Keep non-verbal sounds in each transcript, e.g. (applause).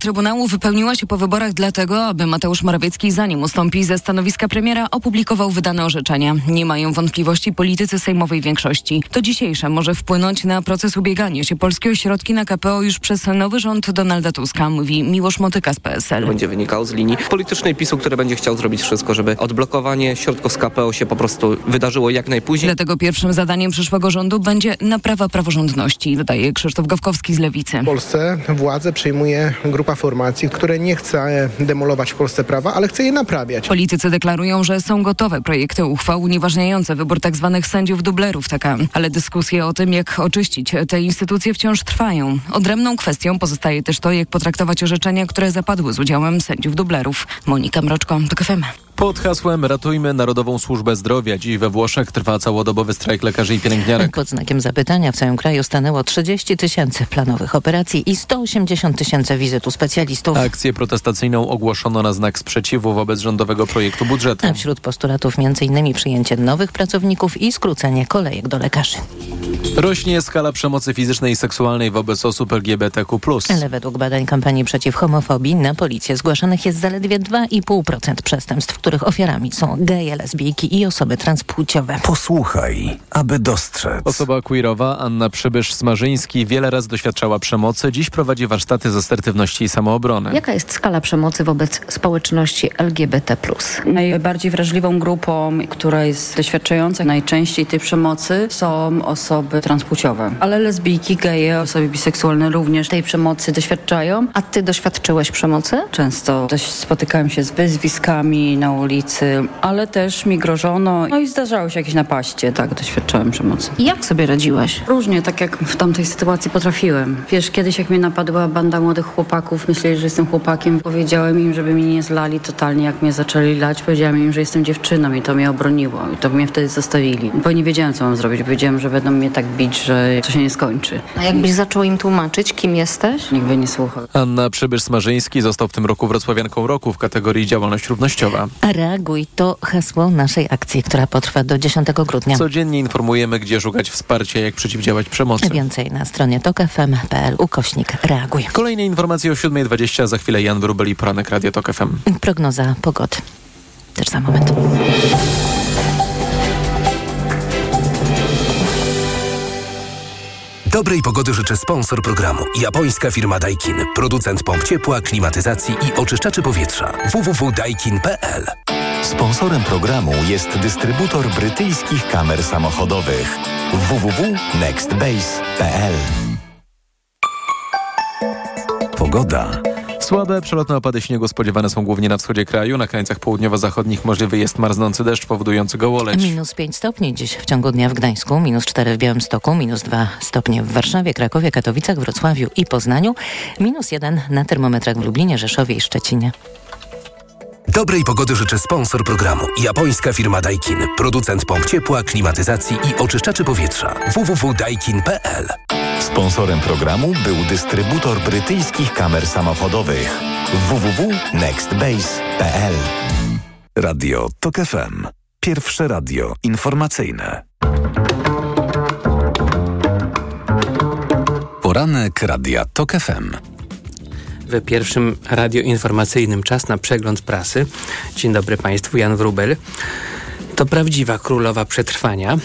Trybunału wypełniła się po wyborach dlatego, aby Mateusz Morawiecki, zanim ustąpi ze stanowiska premiera, opublikował wydane orzeczenia. Nie mają wątpliwości politycy sejmowej większości. To dzisiejsze może wpłynąć na proces ubiegania się Polskiego Środki na KPO już przez nowy rząd Donalda Tuska, mówi Miłosz Motyka z PSL. Będzie wynikał z linii politycznej PiSu, który będzie chciał zrobić wszystko, żeby odblokowanie środków z KPO się po prostu wydarzyło jak najpóźniej. Dlatego pierwszym zadaniem przyszłego rządu będzie naprawa praworządności, dodaje Krzysztof Gawkowski z Lewicy. W Polsce władzę przejmuje grupa formacji, które nie chce demolować w Polsce prawa, ale chce je naprawiać. Politycy deklarują, że są gotowe projekty uchwał unieważniające wybór tzw. Tak sędziów dublerów TK, ale dyskusje o tym, jak oczyścić te instytucje wciąż trwają. Odrębną kwestią pozostaje też to, jak potraktować orzeczenia, które zapadły z udziałem sędziów dublerów. Monika Mroczko, TOK FM. Pod hasłem Ratujmy Narodową Służbę Zdrowia dziś we Włoszech trwa całodobowy strajk lekarzy i pielęgniarek. Pod znakiem zapytania w całym kraju stanęło 30 tysięcy planowych operacji i 180 tysięcy wizyt u specjalistów. Akcję protestacyjną ogłoszono na znak sprzeciwu wobec rządowego projektu budżetu. A wśród postulatów m.in. przyjęcie nowych pracowników i skrócenie kolejek do lekarzy. Rośnie skala przemocy fizycznej i seksualnej wobec osób LGBTQ+. Ale według badań kampanii przeciw homofobii na policję zgłaszanych jest zaledwie 2,5% przestępstw, których ofiarami są geje, lesbijki i osoby transpłciowe. Posłuchaj, aby dostrzec. Osoba queerowa Anna Przybysz-Smarzyński wiele razy doświadczała przemocy. Dziś prowadzi warsztaty z asertywności i samoobrony. Jaka jest skala przemocy wobec społeczności LGBT+. Najbardziej wrażliwą grupą, która jest doświadczająca najczęściej tej przemocy są osoby transpłciowe. Ale lesbijki, geje, osoby biseksualne również tej przemocy doświadczają. A ty doświadczyłeś przemocy? Często też spotykałem się z wyzwiskami na ulicy, ale też mi grożono. No i zdarzały się jakieś napaście, tak, doświadczałem przemocy. I jak sobie radziłeś? Różnie, tak jak w tamtej sytuacji potrafiłem. Wiesz, kiedyś jak mnie napadła banda młodych chłopaków, myśleli, że jestem chłopakiem. Powiedziałem im, żeby mnie nie zlali totalnie, jak mnie zaczęli lać. Powiedziałem im, że jestem dziewczyną i to mnie obroniło. I to mnie wtedy zostawili. Bo nie wiedziałem, co mam zrobić. Wiedziałem, że będą mnie tak bić, że to się nie skończy. A jakbyś zaczął im tłumaczyć, kim jesteś? Nikt by nie słuchał. Anna Przybysz-Smarzyński został w tym roku wrocławianką roku w kategorii działalność równościowa. Reaguj to hasło naszej akcji, która potrwa do 10 grudnia. Codziennie informujemy, gdzie szukać wsparcia, jak przeciwdziałać przemocy. Więcej na stronie tokefm.pl ukośnik reaguj. Kolejne informacje o 7.20, za chwilę Jan Wrubel i poranek Radio Tok FM. Prognoza pogody. Też za moment. Dobrej pogody życzę sponsor programu. Japońska firma Daikin. Producent pomp ciepła, klimatyzacji i oczyszczaczy powietrza. www.daikin.pl Sponsorem programu jest dystrybutor brytyjskich kamer samochodowych www.nextbase.pl Pogoda. Słabe przelotne opady śniegu spodziewane są głównie na wschodzie kraju. Na krańcach południowo-zachodnich możliwy jest marznący deszcz powodujący gołoleć. Minus 5 stopni dziś w ciągu dnia w Gdańsku, minus 4 w Białymstoku, minus 2 stopnie w Warszawie, Krakowie, Katowicach, Wrocławiu i Poznaniu, minus 1 na termometrach w Lublinie, Rzeszowie i Szczecinie. Dobrej pogody życzę sponsor programu. Japońska firma Daikin. Producent pomp ciepła, klimatyzacji i oczyszczaczy powietrza. www.daikin.pl Sponsorem programu był dystrybutor brytyjskich kamer samochodowych www.nextbase.pl Radio TOK FM. Pierwsze radio informacyjne. Poranek Radia TOK FM. W pierwszym radioinformacyjnym czas na przegląd prasy. Dzień dobry Państwu, Jan Wrubel. To prawdziwa królowa przetrwania,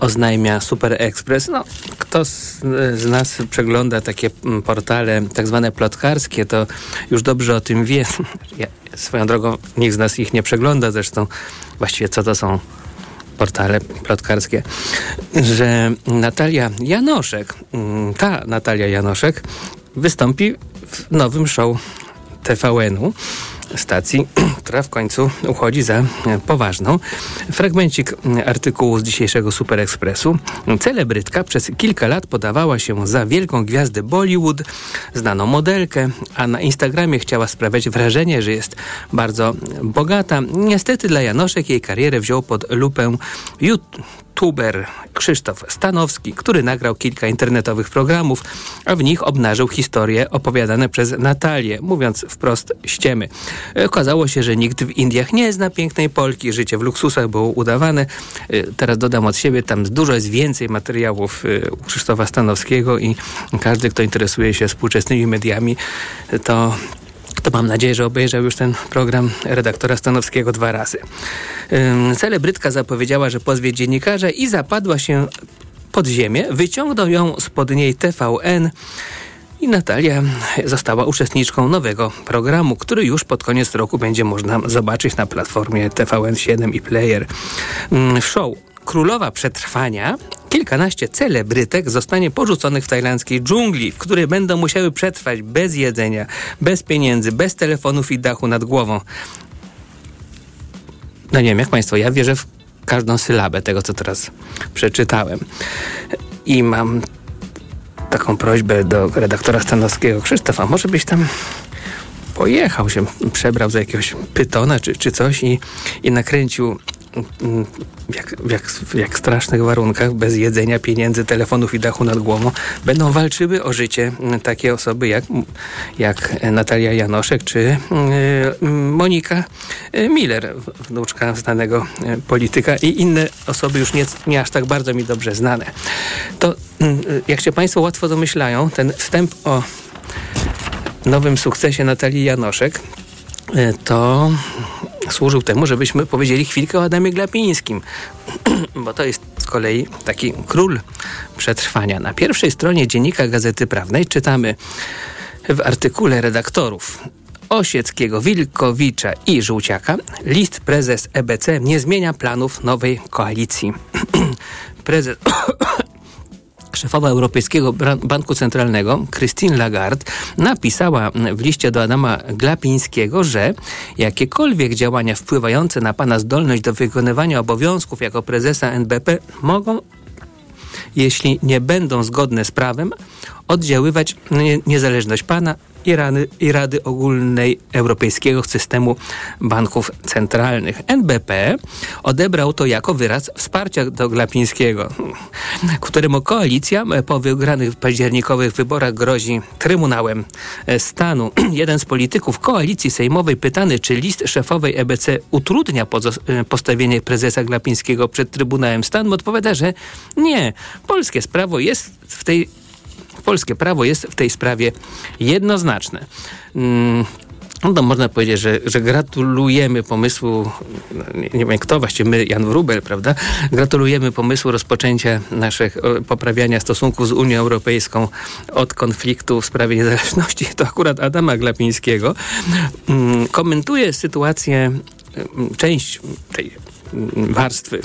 oznajmia Super Express. No, kto z, z, nas przegląda takie portale tak zwane plotkarskie, to już dobrze o tym wie. (laughs) Ja, swoją drogą nikt z nas ich nie przegląda zresztą. Właściwie co to są portale plotkarskie, że Natalia Janoszek, ta Natalia Janoszek wystąpi nowym show TVN-u stacji, (clears throat) która w końcu uchodzi za poważną. Fragmencik artykułu z dzisiejszego Super Expressu. Celebrytka przez kilka lat podawała się za wielką gwiazdę Bollywood, znaną modelkę, a na Instagramie chciała sprawiać wrażenie, że jest bardzo bogata. Niestety dla Janoszek jej karierę wziął pod lupę youtuber Krzysztof Stanowski, który nagrał kilka internetowych programów, a w nich obnażył historie opowiadane przez Natalię, mówiąc wprost ściemy. Okazało się, że nikt w Indiach nie zna pięknej Polki, życie w luksusach było udawane. Teraz dodam od siebie, tam dużo jest więcej materiałów u Krzysztofa Stanowskiego i każdy, kto interesuje się współczesnymi mediami, to to mam nadzieję, że obejrzał już ten program redaktora Stanowskiego dwa razy. Celebrytka zapowiedziała, że pozwie dziennikarza i zapadła się pod ziemię. Wyciągnął ją spod niej TVN i Natalia została uczestniczką nowego programu, który już pod koniec roku będzie można zobaczyć na platformie TVN7 i Player. W show Królowa Przetrwania kilkanaście celebrytek zostanie porzuconych w tajlandzkiej dżungli, w której będą musiały przetrwać bez jedzenia, bez pieniędzy, bez telefonów i dachu nad głową. No nie wiem, jak Państwo, ja wierzę w każdą sylabę tego, co teraz przeczytałem. I mam taką prośbę do redaktora Stanowskiego. Krzysztofa, może byś tam pojechał się, przebrał za jakiegoś pytona czy, czy coś i, i nakręcił jak, w, jak, w jak strasznych warunkach, bez jedzenia, pieniędzy, telefonów i dachu nad głową, będą walczyły o życie takie osoby jak, jak Natalia Janoszek czy y, Monika Miller, wnuczka znanego polityka i inne osoby już nie, nie aż tak bardzo mi dobrze znane. To, jak się Państwo łatwo domyślają, ten wstęp o nowym sukcesie Natalii Janoszek to służył temu, żebyśmy powiedzieli chwilkę o Adamie Glapińskim, (clears throat) bo to jest z kolei taki król przetrwania. Na pierwszej stronie dziennika Gazety Prawnej czytamy w artykule redaktorów Osieckiego, Wilkowicza i Żółciaka list prezes EBC nie zmienia planów nowej koalicji. (clears throat) prezes (clears throat) szefowa Europejskiego Banku Centralnego, Christine Lagarde, napisała w liście do Adama Glapińskiego, że jakiekolwiek działania wpływające na pana zdolność do wykonywania obowiązków jako prezesa NBP mogą jeśli nie będą zgodne z prawem, oddziaływać niezależność pana i Rady, i Rady Ogólnej Europejskiego Systemu Banków Centralnych. NBP odebrał to jako wyraz wsparcia do Glapińskiego, (laughs) któremu koalicja po wygranych październikowych wyborach grozi Trybunałem Stanu. (clears throat) Jeden z polityków koalicji sejmowej pytany, czy list szefowej EBC utrudnia postawienie prezesa Glapińskiego przed Trybunałem Stanu, odpowiada, że nie. Polskie sprawo jest w tej polskie prawo jest w tej sprawie jednoznaczne. Mm. No to można powiedzieć, że, że gratulujemy pomysłu, nie wiem kto, właściwie my, Jan Wrubel, prawda? Gratulujemy pomysłu rozpoczęcia naszych poprawiania stosunków z Unią Europejską od konfliktu w sprawie niezależności. (laughs) To akurat Adama Glapińskiego. Mm, komentuje sytuację, mm, część tej warstwy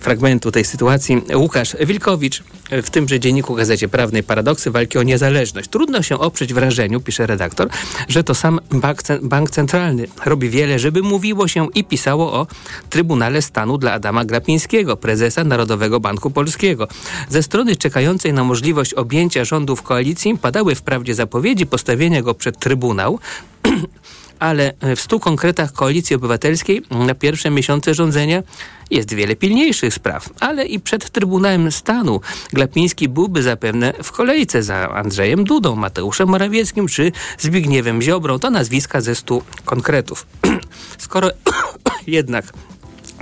fragmentu tej sytuacji Łukasz Wilkowicz w tymże dzienniku Gazecie Prawnej Paradoksy walki o niezależność. Trudno się oprzeć wrażeniu, pisze redaktor, że to sam bank, bank Centralny robi wiele, żeby mówiło się i pisało o Trybunale Stanu dla Adama Glapińskiego, prezesa Narodowego Banku Polskiego. Ze strony czekającej na możliwość objęcia rządów koalicji padały wprawdzie zapowiedzi postawienia go przed Trybunał, (clears throat) ale w stu konkretach Koalicji Obywatelskiej na pierwsze miesiące rządzenia jest wiele pilniejszych spraw, ale i przed Trybunałem Stanu Glapiński byłby zapewne w kolejce za Andrzejem Dudą, Mateuszem Morawieckim czy Zbigniewem Ziobrą. To nazwiska ze stu konkretów. (clears throat) Skoro (coughs) jednak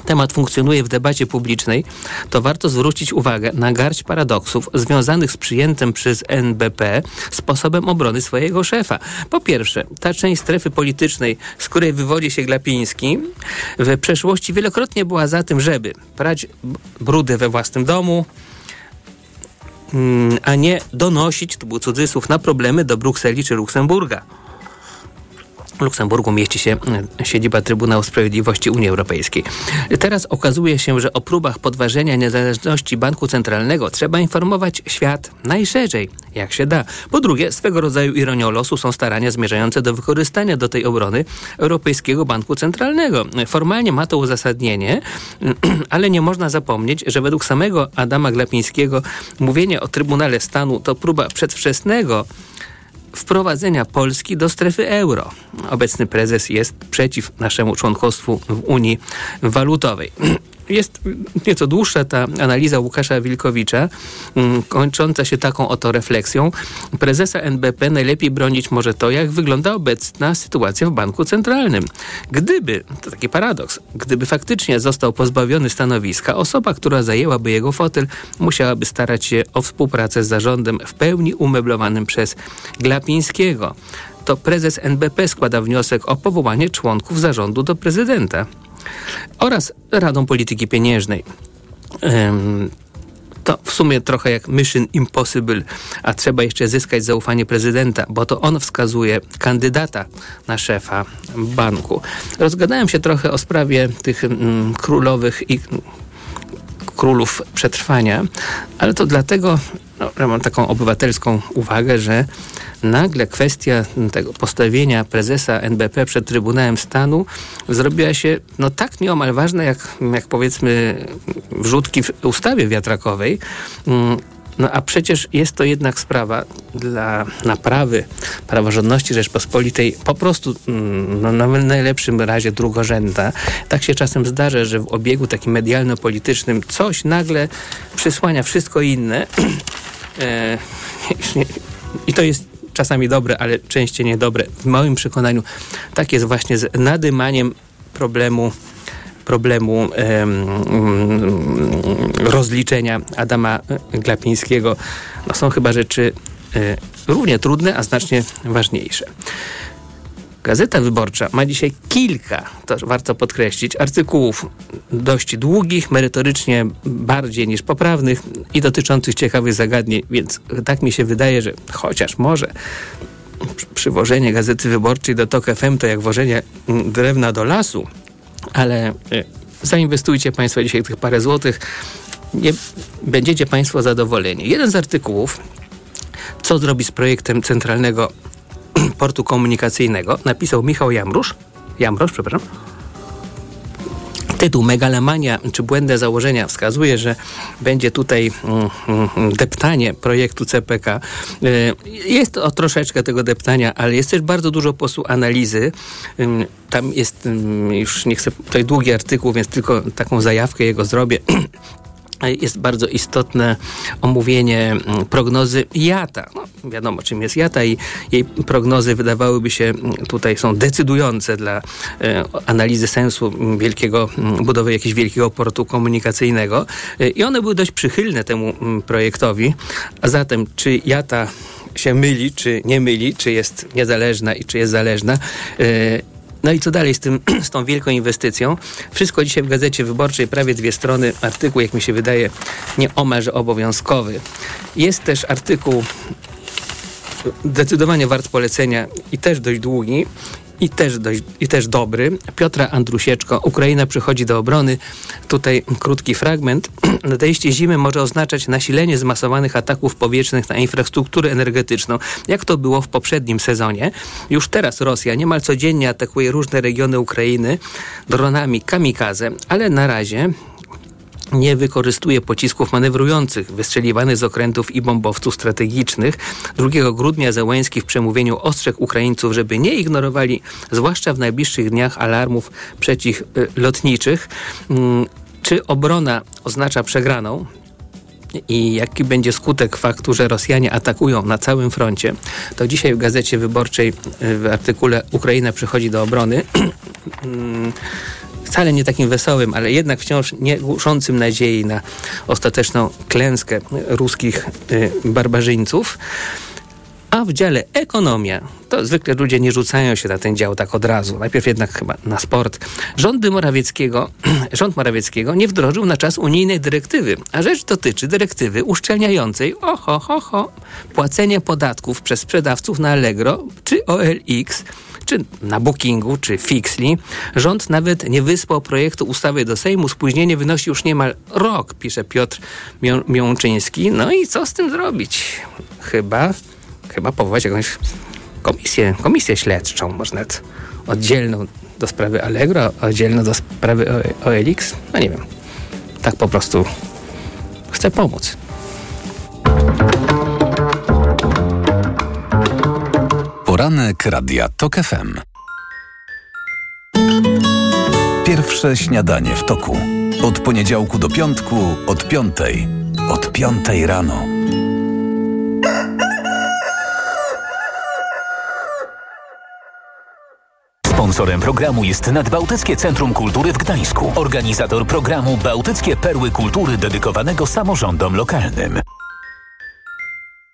temat funkcjonuje w debacie publicznej, to warto zwrócić uwagę na garść paradoksów związanych z przyjętym przez NBP sposobem obrony swojego szefa. Po pierwsze, ta część strefy politycznej, z której wywodzi się Glapiński, w przeszłości wielokrotnie była za tym, żeby prać brudy we własnym domu, mm, a nie donosić, to był cudzysłów, na problemy do Brukseli czy Luksemburga. Luksemburgu mieści się e, siedziba Trybunału Sprawiedliwości Unii Europejskiej. Teraz okazuje się, że o próbach podważenia niezależności banku centralnego trzeba informować świat najszerzej, jak się da. Po drugie, swego rodzaju ironią losu są starania zmierzające do wykorzystania do tej obrony Europejskiego Banku Centralnego. Formalnie ma to uzasadnienie, (clears throat) ale nie można zapomnieć, że według samego Adama Glapińskiego mówienie o Trybunale Stanu to próba przedwczesnego wprowadzenia Polski do strefy euro. Obecny prezes jest przeciw naszemu członkostwu w Unii Walutowej. (clears throat) jest nieco dłuższa ta analiza Łukasza Wilkowicza, mm, kończąca się taką oto refleksją. Prezesa NBP najlepiej bronić może to, jak wygląda obecna sytuacja w banku centralnym. Gdyby, to taki paradoks, gdyby faktycznie został pozbawiony stanowiska, osoba, która zajęłaby jego fotel, musiałaby starać się o współpracę z zarządem w pełni umeblowanym przez Glapińskiego. To prezes NBP składa wniosek o powołanie członków zarządu do prezydenta oraz Radą Polityki Pieniężnej. To w sumie trochę jak Mission Impossible, a trzeba jeszcze zyskać zaufanie prezydenta, bo to on wskazuje kandydata na szefa banku. Rozgadałem się trochę o sprawie tych mm, królowych i królów przetrwania, ale to dlatego, no, ja mam taką obywatelską uwagę, że nagle kwestia tego postawienia prezesa NBP przed Trybunałem Stanu zrobiła się no tak nieomal ważna, jak, jak powiedzmy wrzutki w ustawie wiatrakowej. No a przecież jest to jednak sprawa dla naprawy praworządności Rzeczpospolitej po prostu mm, no, na najlepszym razie drugorzędna. Tak się czasem zdarza, że w obiegu takim medialno-politycznym coś nagle przysłania wszystko inne. (clears throat) E, I to jest czasami dobre, ale częściej niedobre. W moim przekonaniu tak jest właśnie z nadymaniem problemu problemu rozliczenia Adama Glapińskiego. No, są chyba rzeczy e, równie trudne, a znacznie ważniejsze. Gazeta Wyborcza ma dzisiaj kilka, to warto podkreślić, artykułów dość długich, merytorycznie bardziej niż poprawnych i dotyczących ciekawych zagadnień, więc tak mi się wydaje, że chociaż może przywożenie Gazety Wyborczej do TOK FM to jak wożenie drewna do lasu, ale e, zainwestujcie Państwo dzisiaj tych parę złotych, nie będziecie Państwo zadowoleni. Jeden z artykułów, co zrobi z projektem centralnego (clears throat) portu komunikacyjnego, napisał Michał Jamrusz, Jamrosz, przepraszam, tytuł Megalomania czy błędne założenia wskazuje, że będzie tutaj mm, mm, deptanie projektu CPK. Y, jest to troszeczkę tego deptania, ale jest też bardzo dużo posłu analizy. Tam jest, już nie chcę, tutaj długi artykuł, więc tylko taką zajawkę jego zrobię. (clears throat) jest bardzo istotne omówienie mm, prognozy JATA. No, wiadomo, czym jest JATA i jej prognozy wydawałyby się mm, tutaj są decydujące dla e, analizy sensu mm, wielkiego, budowy jakiegoś wielkiego portu komunikacyjnego. E, I one były dość przychylne temu projektowi. A zatem, czy JATA się myli, czy nie myli, czy jest niezależna i czy jest zależna. No i co dalej z, tym, (clears throat) z tą wielką inwestycją? Wszystko dzisiaj w Gazecie Wyborczej, prawie dwie strony, artykuł, jak mi się wydaje, nieomal, że obowiązkowy. Jest też artykuł zdecydowanie wart polecenia i też dość długi i też, dość, i też dobry. Piotra Andrusieczko, Ukraina przychodzi do obrony. Tutaj krótki fragment. (clears throat) Nadejście zimy może oznaczać nasilenie zmasowanych ataków powietrznych na infrastrukturę energetyczną, jak to było w poprzednim sezonie. Już teraz Rosja niemal codziennie atakuje różne regiony Ukrainy dronami kamikaze, ale na razie nie wykorzystuje pocisków manewrujących wystrzeliwanych z okrętów i bombowców strategicznych. 2 grudnia Zełęński w przemówieniu ostrzegł Ukraińców, żeby nie ignorowali, zwłaszcza w najbliższych dniach, alarmów przeciwlotniczych. Mm, czy obrona oznacza przegraną? i jaki będzie skutek faktu, że Rosjanie atakują na całym froncie, to dzisiaj w Gazecie Wyborczej w artykule Ukraina przychodzi do obrony (clears throat) mm, wcale nie takim wesołym, ale jednak wciąż nie głuszącym nadziei na ostateczną klęskę ruskich y, barbarzyńców. A w dziale ekonomia, to zwykle ludzie nie rzucają się na ten dział tak od razu. Najpierw jednak chyba na sport. Rządy Morawieckiego, (clears throat) rząd Morawieckiego nie wdrożył na czas unijnej dyrektywy, a rzecz dotyczy dyrektywy uszczelniającej oho, ho, ho, płacenie podatków przez sprzedawców na Allegro czy OLX czy na Bookingu, czy Fixli. Rząd nawet nie wysłał projektu ustawy do Sejmu. Spóźnienie wynosi już niemal rok, pisze Piotr Miączyński. No i co z tym zrobić? Chyba, chyba powołać jakąś komisję, komisję śledczą, może nawet oddzielną do sprawy Allegro, oddzielną do sprawy OLX. No nie wiem. Tak po prostu chcę pomóc. Poranek Radia TOK FM. Pierwsze śniadanie w toku. Od poniedziałku do piątku, od piątej. Od piątej rano. Sponsorem programu jest Nadbałtyckie Centrum Kultury w Gdańsku. Organizator programu Bałtyckie Perły Kultury dedykowanego samorządom lokalnym.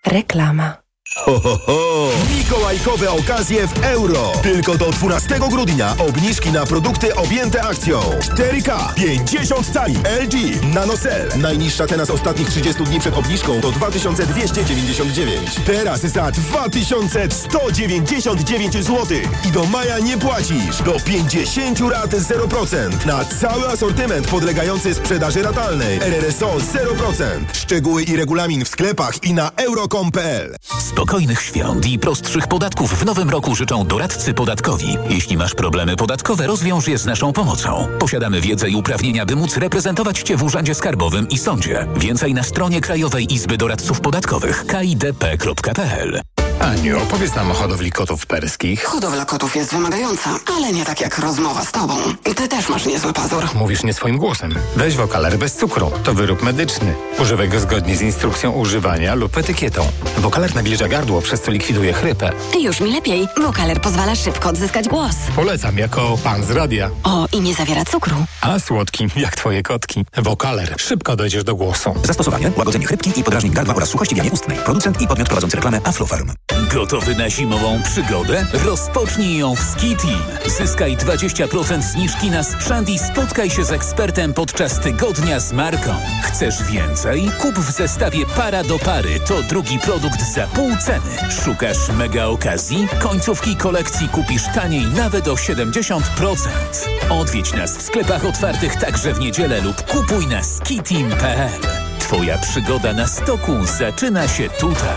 Reklama. Ho, ho, ho! Mikołajkowe okazje w euro. Tylko do 12 grudnia obniżki na produkty objęte akcją. 4K, 50 cali, LG, NanoCell. Najniższa cena z ostatnich 30 dni przed obniżką to 2299. Teraz za 2199 zł. I do maja nie płacisz. Do 50 rat 0%. Na cały asortyment podlegający sprzedaży ratalnej. RRSO 0%. Szczegóły i regulamin w sklepach i na euro.com.pl. Spokojnych świąt i prostszych podatków w nowym roku życzą doradcy podatkowi. Jeśli masz problemy podatkowe, rozwiąż je z naszą pomocą. Posiadamy wiedzę i uprawnienia, by móc reprezentować Cię w Urzędzie Skarbowym i Sądzie. Więcej na stronie Krajowej Izby Doradców Podatkowych kidp.pl Aniu, opowiedz nam o hodowli kotów perskich. Hodowla kotów jest wymagająca, ale nie tak jak rozmowa z tobą. Ty też masz niezły pazur. Mówisz nie swoim głosem. Weź wokaler bez cukru. To wyrób medyczny. Używaj go zgodnie z instrukcją używania lub etykietą. Wokaler nawilża gardło, przez co likwiduje chrypę. Już mi lepiej. Wokaler pozwala szybko odzyskać głos. Polecam jako pan z radia. O, i nie zawiera cukru. A słodki, jak twoje kotki. Wokaler. Szybko dojdziesz do głosu. Zastosowanie, łagodzenie chrypki i podrażnień gardła oraz suchości wianie ustnej. Producent i podmiot prowadzący reklamę Aflofarm. Gotowy na zimową przygodę? Rozpocznij ją w Ski Team. Zyskaj 20% zniżki na sprzęt i spotkaj się z ekspertem podczas tygodnia z marką. Chcesz więcej? Kup w zestawie para do pary. To drugi produkt za pół ceny. Szukasz mega okazji? Końcówki kolekcji kupisz taniej nawet o 70%. Odwiedź nas w sklepach otwartych także w niedzielę lub kupuj na skiteam.pl. Twoja przygoda na stoku zaczyna się tutaj.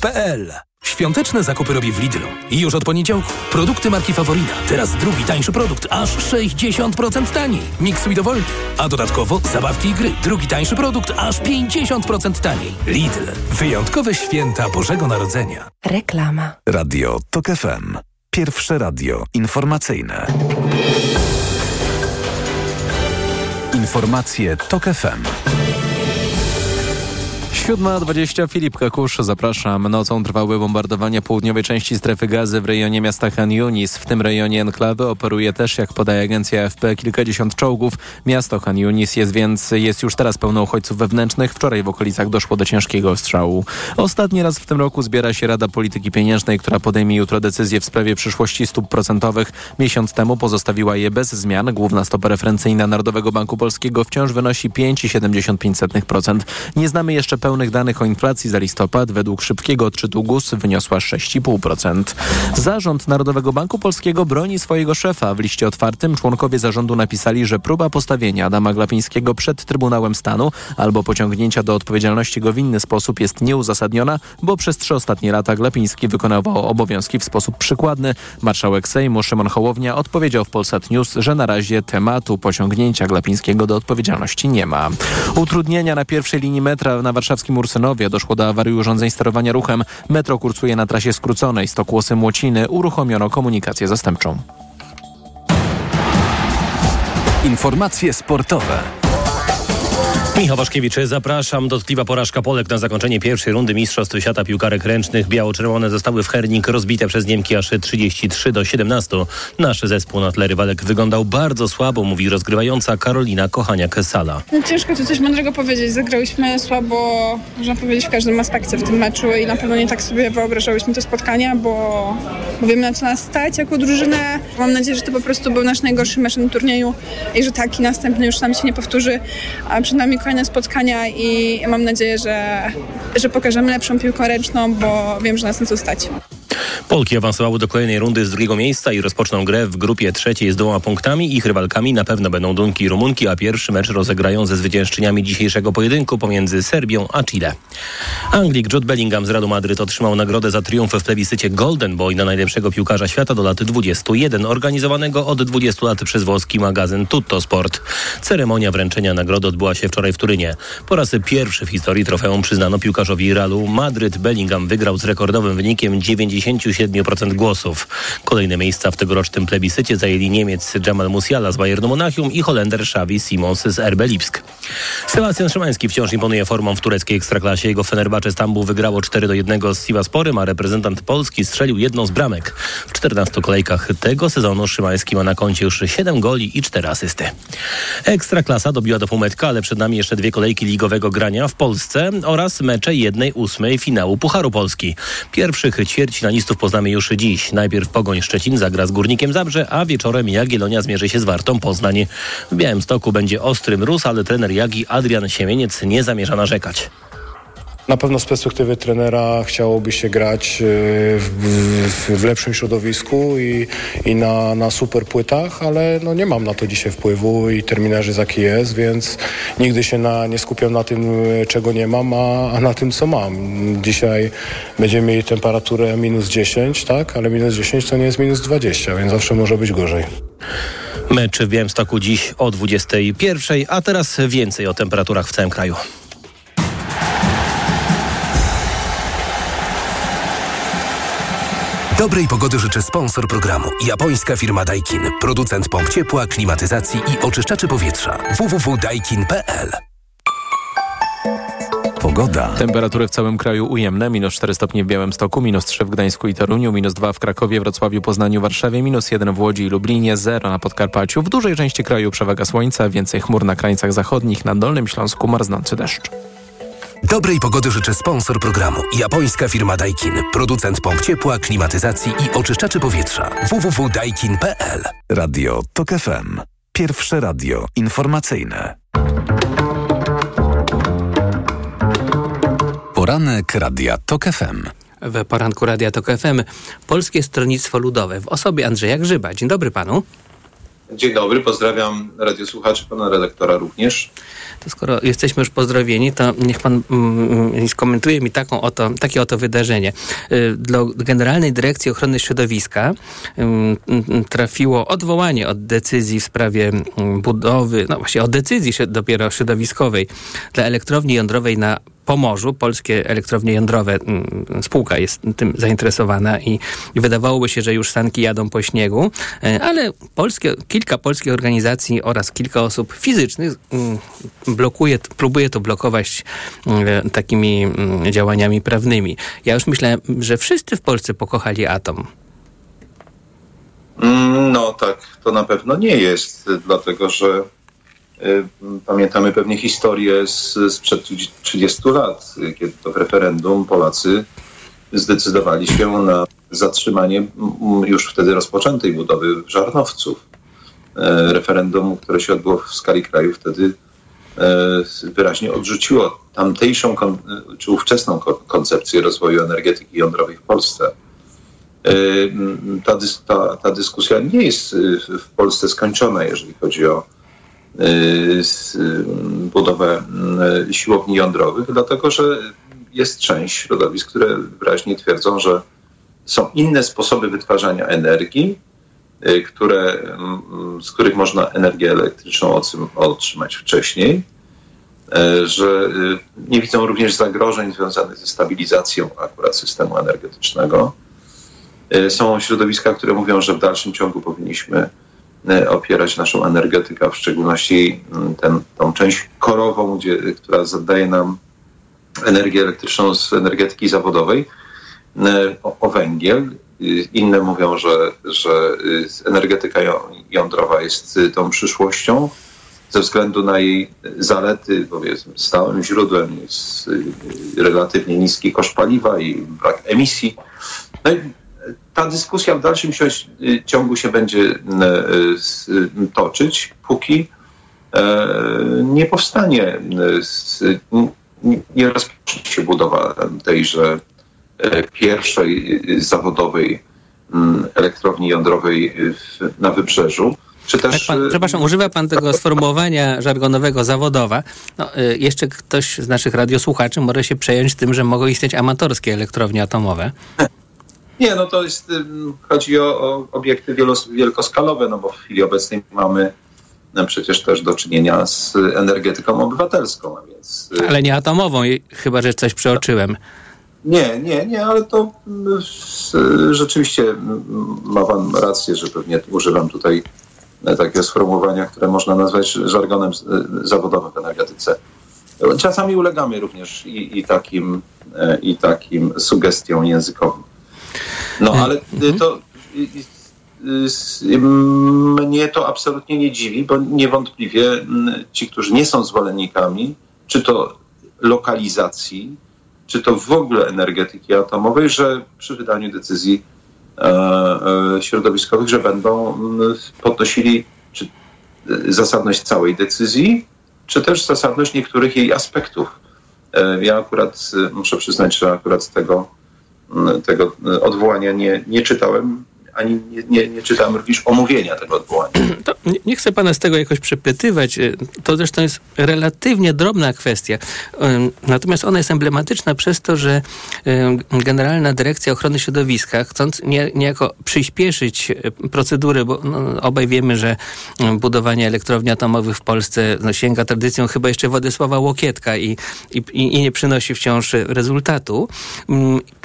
mediaexpert.pl Świąteczne zakupy robię w Lidlu. I już od poniedziałku. Produkty marki Faworina. Teraz drugi tańszy produkt. Aż 60% taniej. Miksuj dowolnie. A dodatkowo zabawki i gry. Drugi tańszy produkt. Aż 50% taniej. Lidl. Wyjątkowe święta Bożego Narodzenia. Reklama. Radio TOK FM. Pierwsze radio informacyjne. Informacje TOK FM. 7.20 Filip Kakusz, zapraszam. Nocą trwały bombardowania południowej części strefy gazy w rejonie miasta Han Yunis. W tym rejonie enklawy operuje też, jak podaje agencja AFP, kilkadziesiąt czołgów. Miasto Han Yunis jest więc jest już teraz pełno uchodźców wewnętrznych. Wczoraj w okolicach doszło do ciężkiego ostrzału. Ostatni raz w tym roku zbiera się Rada Polityki Pieniężnej, która podejmie jutro decyzję w sprawie przyszłości stóp procentowych. Miesiąc temu pozostawiła je bez zmian. Główna stopa referencyjna Narodowego Banku Polskiego wciąż wynosi 5,75%. Nie znamy jeszcze pełnych danych o inflacji za listopad. Według szybkiego odczytu GUS wyniosła 6,5%. Zarząd Narodowego Banku Polskiego broni swojego szefa. W liście otwartym członkowie zarządu napisali, że próba postawienia Adama Glapińskiego przed Trybunałem Stanu albo pociągnięcia do odpowiedzialności go w inny sposób jest nieuzasadniona, bo przez trzy ostatnie lata Glapiński wykonywał obowiązki w sposób przykładny. Marszałek Sejmu Szymon Hołownia odpowiedział w Polsat News, że na razie tematu pociągnięcia Glapińskiego do odpowiedzialności nie ma. Utrudnienia na pierwszej linii metra na warszawskim Ursynowie doszło do awarii urządzeń sterowania ruchem. Metro kursuje na trasie skróconej Stokłosy-Młociny. Uruchomiono komunikację zastępczą. Informacje sportowe. Michał Waszkiewicz, zapraszam. Dotkliwa porażka Polek na zakończenie pierwszej rundy Mistrzostw Świata Piłkarek Ręcznych. Biało-czerwone zostały w Hernik rozbite przez Niemki aż 33 do 17. Nasz zespół na tle rywalek wyglądał bardzo słabo, mówi rozgrywająca Karolina Kochania-Kesala. No, ciężko tu coś mądrego powiedzieć. Zagrałyśmy słabo, można powiedzieć, w każdym aspekcie w tym meczu i na pewno nie tak sobie wyobrażałyśmy to spotkania, bo, bo wiemy na co nas stać jako drużynę. Mam nadzieję, że to po prostu był nasz najgorszy mecz na turnieju i że taki następny już nam się nie powtórzy. A przed nami kolejne spotkania i mam nadzieję, że, że pokażemy lepszą piłkę ręczną, bo wiem, że nas na co stać. Polki awansowały do kolejnej rundy z drugiego miejsca i rozpoczną grę w grupie trzeciej z dwoma punktami. Ich rywalkami na pewno będą Dunki i Rumunki, a pierwszy mecz rozegrają ze zwyciężczyniami dzisiejszego pojedynku pomiędzy Serbią a Chile. Anglik Jude Bellingham z Radu Madryt otrzymał nagrodę za triumf w plebiscycie Golden Boy na najlepszego piłkarza świata do lat 21, organizowanego od 20 lat przez włoski magazyn Tutto Sport. Ceremonia wręczenia nagrody odbyła się wczoraj w Turynie. Po raz pierwszy w historii trofeum przyznano piłkarzowi Realu Madryt. Bellingham wygrał z rekordowym wynikiem 97% głosów. Kolejne miejsca w tegorocznym plebiscycie zajęli Niemiec Jamal Musiala z Bayernu Monachium i Holender Xavi Simons z RB Lipsk. Sebastian Szymański wciąż imponuje formą w tureckiej ekstraklasie. Jego Fenerbahce Stambuł wygrało 4 do 1 z Sivasporem, a reprezentant Polski strzelił jedną z bramek. W 14 kolejkach tego sezonu Szymański ma na koncie już 7 goli i 4 asysty. Ekstraklasa dobiła do półmetka, ale przed nami jeszcze dwie kolejki ligowego grania w Polsce oraz mecze jednej ósmej finału Pucharu Polski. Pierwszych ćwierćfinalistów poznamy już dziś. Najpierw Pogoń Szczecin zagra z Górnikiem Zabrze, a wieczorem Jagiellonia zmierzy się z Wartą Poznań. W Białymstoku będzie ostry mróz, ale trener Jagi Adrian Siemieniec nie zamierza narzekać. Na pewno z perspektywy trenera chciałoby się grać e, w, w, w lepszym środowisku i, i na, na super płytach, ale no nie mam na to dzisiaj wpływu i terminarz jest jaki jest, więc nigdy się na, nie skupiam na tym, e, czego nie mam, a, a na tym, co mam. Dzisiaj będziemy mieli temperaturę minus 10, tak? Ale minus 10 to nie jest minus 20, więc zawsze może być gorzej. Mecz w Białymstoku dziś o 21, a teraz więcej o temperaturach w całym kraju. Dobrej pogody życzę sponsor programu. Japońska firma Daikin. Producent pomp ciepła, klimatyzacji i oczyszczaczy powietrza. www.daikin.pl Pogoda. Temperatury w całym kraju ujemne. Minus 4 stopnie w Białymstoku, minus 3 w Gdańsku i Toruniu, minus 2 w Krakowie, Wrocławiu, Poznaniu, Warszawie, minus 1 w Łodzi i Lublinie, 0 na Podkarpaciu. W dużej części kraju przewaga słońca, więcej chmur na krańcach zachodnich, na Dolnym Śląsku marznący deszcz. Dobrej pogody życzę sponsor programu. Japońska firma Daikin. Producent pomp ciepła, klimatyzacji i oczyszczaczy powietrza. www.daikin.pl Radio TOK FM. Pierwsze radio informacyjne. Poranek Radia TOK FM. W poranku Radia TOK FM Polskie Stronnictwo Ludowe w osobie Andrzeja Grzyba. Dzień dobry panu. Dzień dobry, pozdrawiam radiosłuchaczy, pana redaktora również. To skoro jesteśmy już pozdrowieni, to niech pan mm, skomentuje mi taką oto, takie oto wydarzenie. Y, Do Generalnej Dyrekcji Ochrony Środowiska ym, ym, trafiło odwołanie od decyzji w sprawie ym, budowy, no właśnie od decyzji dopiero środowiskowej dla elektrowni jądrowej na Pomorzu, polskie elektrownie jądrowe, mm, spółka jest tym zainteresowana i, wydawałoby się, że już sanki jadą po śniegu, e, ale polskie, kilka polskich organizacji oraz kilka osób fizycznych mm, blokuje, próbuje to blokować mm, takimi mm, działaniami prawnymi. Ja już myślałem, że wszyscy w Polsce pokochali atom. No tak, to na pewno nie jest, dlatego że pamiętamy pewnie historię z, sprzed 30 lat, y, kiedy to w referendum Polacy zdecydowali się na zatrzymanie już wtedy rozpoczętej budowy żarnowców. E, Referendum, które się odbyło w skali kraju, wtedy e, wyraźnie odrzuciło tamtejszą czy ówczesną kon- koncepcję rozwoju energetyki jądrowej w Polsce. Ta, ta, ta dyskusja nie jest y, w Polsce skończona, jeżeli chodzi o y, y, budowę y, siłowni jądrowych, dlatego że jest część środowisk, które wyraźnie twierdzą, że są inne sposoby wytwarzania energii, y, które, mm, z których można energię elektryczną otrzym- otrzymać wcześniej, y, że y, nie widzą również zagrożeń związanych ze stabilizacją akurat systemu energetycznego. Y, Są środowiska, które mówią, że w dalszym ciągu powinniśmy y, opierać naszą energetykę, w szczególności mm, ten, tą część korową, gdzie, która zadaje nam energię elektryczną z energetyki zawodowej, y, o, o węgiel. Inne mówią, że, że y, energetyka ją- jądrowa jest y, tą przyszłością ze względu na jej zalety, powiedzmy, stałym źródłem jest y, relatywnie niski koszt paliwa i brak emisji. No i ta dyskusja w dalszym ciągu się będzie y, toczyć, póki e, nie powstanie, n- nie rozpocznie się budowa tejże pierwszej zawodowej elektrowni jądrowej na wybrzeżu. Czy też... Pan, przepraszam, używa pan tego (laughs) sformułowania żargonowego zawodowa. No, jeszcze ktoś z naszych radiosłuchaczy może się przejąć tym, że mogą istnieć amatorskie elektrownie atomowe. Nie, no to jest, chodzi o, o obiekty wielos, wielkoskalowe, no bo w chwili obecnej mamy no przecież też do czynienia z energetyką obywatelską, a więc... Ale nie atomową, chyba że coś przeoczyłem. Nie, nie, nie, ale to rzeczywiście ma pan rację, że pewnie używam tutaj takiego sformułowania, które można nazwać żargonem zawodowym w energetyce. Czasami ulegamy również i, i takim, i takim sugestiom językowym. No ale to mnie to absolutnie nie dziwi, bo niewątpliwie ci, którzy nie są zwolennikami, czy to lokalizacji, czy to w ogóle energetyki atomowej, że przy wydaniu decyzji e, e, środowiskowych, że będą podnosili czy zasadność całej decyzji, czy też zasadność niektórych jej aspektów. E, ja akurat muszę przyznać, że akurat tego, tego odwołania nie, nie czytałem ani nie, nie, nie czytam również omówienia tego odwołania. Nie, nie, chcę pana z tego jakoś przepytywać. Y, to zresztą jest relatywnie drobna kwestia. Natomiast ona jest emblematyczna przez to, że Generalna Dyrekcja Ochrony Środowiska, chcąc nie, niejako przyspieszyć y, procedury, bo no, obaj wiemy, że budowanie elektrowni atomowych w Polsce no, sięga tradycją chyba jeszcze Władysława Łokietka i, i, i nie przynosi wciąż rezultatu,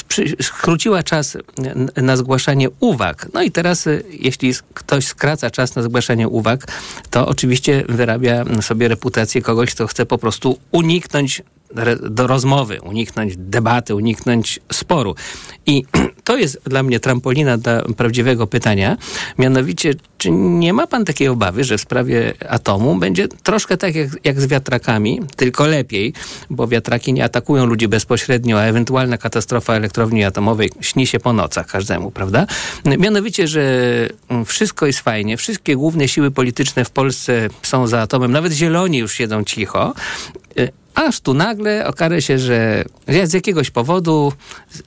przy, skróciła czas na zgłaszanie uwag. No i teraz, y, jeśli ktoś skraca czas na zgłaszanie uwag, to oczywiście wyrabia sobie reputację kogoś, kto chce po prostu uniknąć do rozmowy, uniknąć debaty, uniknąć sporu. I (clears throat) to jest dla mnie trampolina dla prawdziwego pytania. Mianowicie, czy nie ma pan takiej obawy, że w sprawie atomu będzie troszkę tak jak, jak z wiatrakami, tylko lepiej, bo wiatraki nie atakują ludzi bezpośrednio, a ewentualna katastrofa elektrowni atomowej śni się po nocach każdemu, prawda? Mianowicie, że wszystko jest fajnie, wszystkie główne siły polityczne w Polsce są za atomem, nawet zieloni już siedzą cicho, aż tu nagle okaże się, że z jakiegoś powodu,